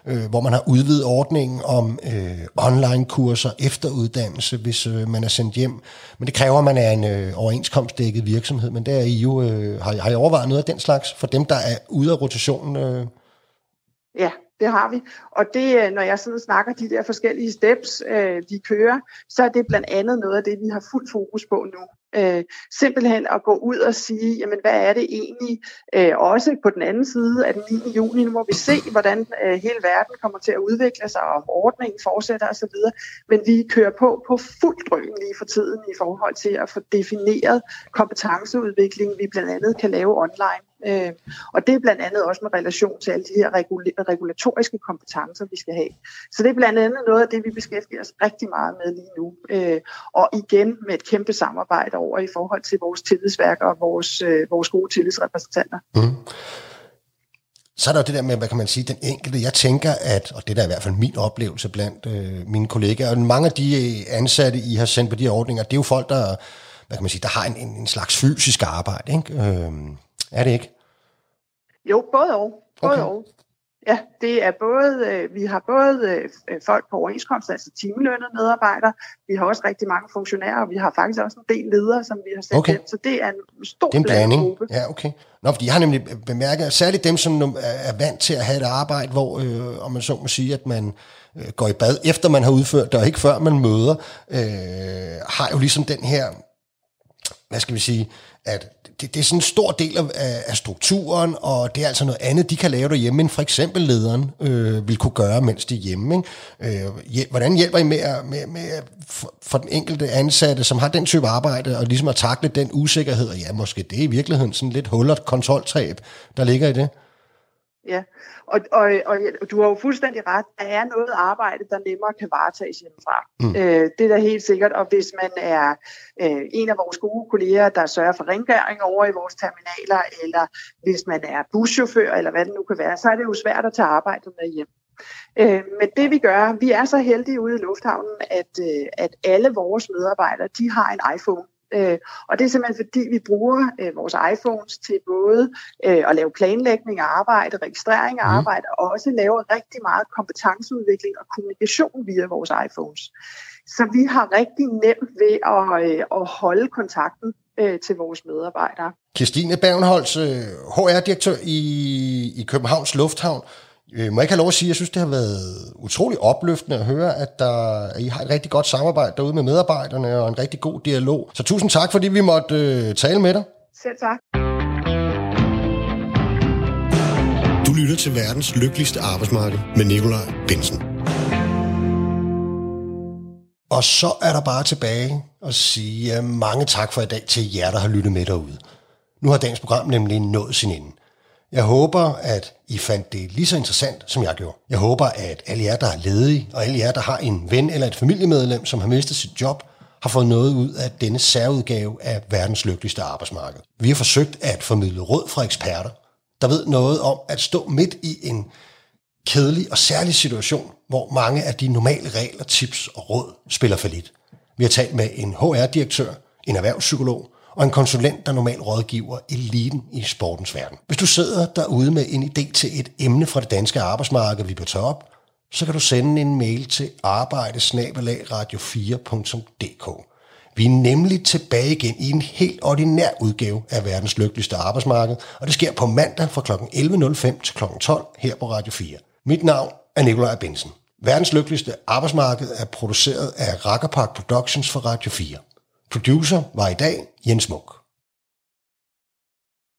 øh, hvor man har udvidet ordningen om øh, online-kurser, efteruddannelse, hvis øh, man er sendt hjem. Men det kræver, at man er en øh, overenskomstdækket virksomhed, men der er I jo, øh, har, har I overvejet noget af den slags for dem, der er ude af rotationen? Øh? Ja, det har vi. Og det, øh, når jeg sådan snakker de der forskellige steps, øh, vi kører, så er det blandt andet noget af det, vi har fuld fokus på nu. Øh, simpelthen at gå ud og sige, jamen hvad er det egentlig, øh, også på den anden side af den 9. juni, nu må vi se, hvordan øh, hele verden kommer til at udvikle sig, og om ordningen fortsætter osv. Men vi kører på på fuld drøn lige for tiden i forhold til at få defineret kompetenceudvikling, vi blandt andet kan lave online. Øh, og det er blandt andet også med relation til alle de her regulatoriske kompetencer, vi skal have. Så det er blandt andet noget af det, vi beskæftiger os rigtig meget med lige nu. Øh, og igen med et kæmpe samarbejde over i forhold til vores tillidsværk og vores, øh, vores gode tillidsrepræsentanter. Mm. Så er der jo det der med, hvad kan man sige, den enkelte. Jeg tænker, at, og det der er i hvert fald min oplevelse blandt øh, mine kollegaer, og mange af de ansatte, I har sendt på de her ordninger, det er jo folk, der, hvad kan man sige, der har en, en, en slags fysisk arbejde. Ikke? Øh, er det ikke? Jo, både og. Både okay. og. Ja, det er både, øh, vi har både øh, folk på overenskomst, altså timelønnede medarbejdere, vi har også rigtig mange funktionærer, og vi har faktisk også en del ledere, som vi har sendt okay. hjem, så det er en stor det er en blanding. Gruppe. Ja, okay. Nå, fordi jeg har nemlig bemærket, særligt dem, som er vant til at have et arbejde, hvor, øh, om man så må sige, at man øh, går i bad, efter man har udført det, og ikke før man møder, øh, har jo ligesom den her, hvad skal vi sige, at det, det er sådan en stor del af, af strukturen, og det er altså noget andet, de kan lave derhjemme, end for eksempel lederen øh, vil kunne gøre, mens de er hjemme. Ikke? Øh, hvordan hjælper I med, med, med for, for den enkelte ansatte, som har den type arbejde, og ligesom at takle den usikkerhed, og ja, måske det er i virkeligheden sådan lidt hullet kontroltab, der ligger i det? Ja, og, og, og du har jo fuldstændig ret. Der er noget arbejde, der nemmere kan varetages hjemmefra. Mm. Øh, det er da helt sikkert. Og hvis man er øh, en af vores gode kolleger, der sørger for rengøring over i vores terminaler, eller hvis man er buschauffør, eller hvad det nu kan være, så er det jo svært at tage arbejdet med hjem. Øh, men det vi gør, vi er så heldige ude i lufthavnen, at, øh, at alle vores medarbejdere, de har en iPhone. Øh, og det er simpelthen fordi, vi bruger øh, vores iPhones til både øh, at lave planlægning af arbejde, registrering af mm. arbejde, og også lave rigtig meget kompetenceudvikling og kommunikation via vores iPhones. Så vi har rigtig nemt ved at, øh, at holde kontakten øh, til vores medarbejdere. Christine Bavnholz, HR-direktør i, i Københavns Lufthavn. Øh, må jeg ikke have lov at sige, at jeg synes, det har været utrolig opløftende at høre, at, der, at I har et rigtig godt samarbejde derude med medarbejderne og en rigtig god dialog. Så tusind tak, fordi vi måtte øh, tale med dig. Selv tak. Du lytter til verdens lykkeligste arbejdsmarked med Nikolaj Bensen. Og så er der bare tilbage at sige mange tak for i dag til jer, der har lyttet med derude. Nu har dagens program nemlig nået sin ende. Jeg håber, at I fandt det lige så interessant, som jeg gjorde. Jeg håber, at alle jer, der er ledige, og alle jer, der har en ven eller et familiemedlem, som har mistet sit job, har fået noget ud af denne særudgave af verdens lykkeligste arbejdsmarked. Vi har forsøgt at formidle råd fra eksperter, der ved noget om at stå midt i en kedelig og særlig situation, hvor mange af de normale regler, tips og råd spiller for lidt. Vi har talt med en HR-direktør, en erhvervspsykolog og en konsulent, der normalt rådgiver eliten i sportens verden. Hvis du sidder derude med en idé til et emne fra det danske arbejdsmarked, vi bør tage op, så kan du sende en mail til arbejdesnabelagradio4.dk. Vi er nemlig tilbage igen i en helt ordinær udgave af verdens lykkeligste arbejdsmarked, og det sker på mandag fra kl. 11.05 til kl. 12 her på Radio 4. Mit navn er Nikolaj Bensen. Verdens lykkeligste arbejdsmarked er produceret af Rakkerpark Productions for Radio 4. Producer var i dag Jens Munk.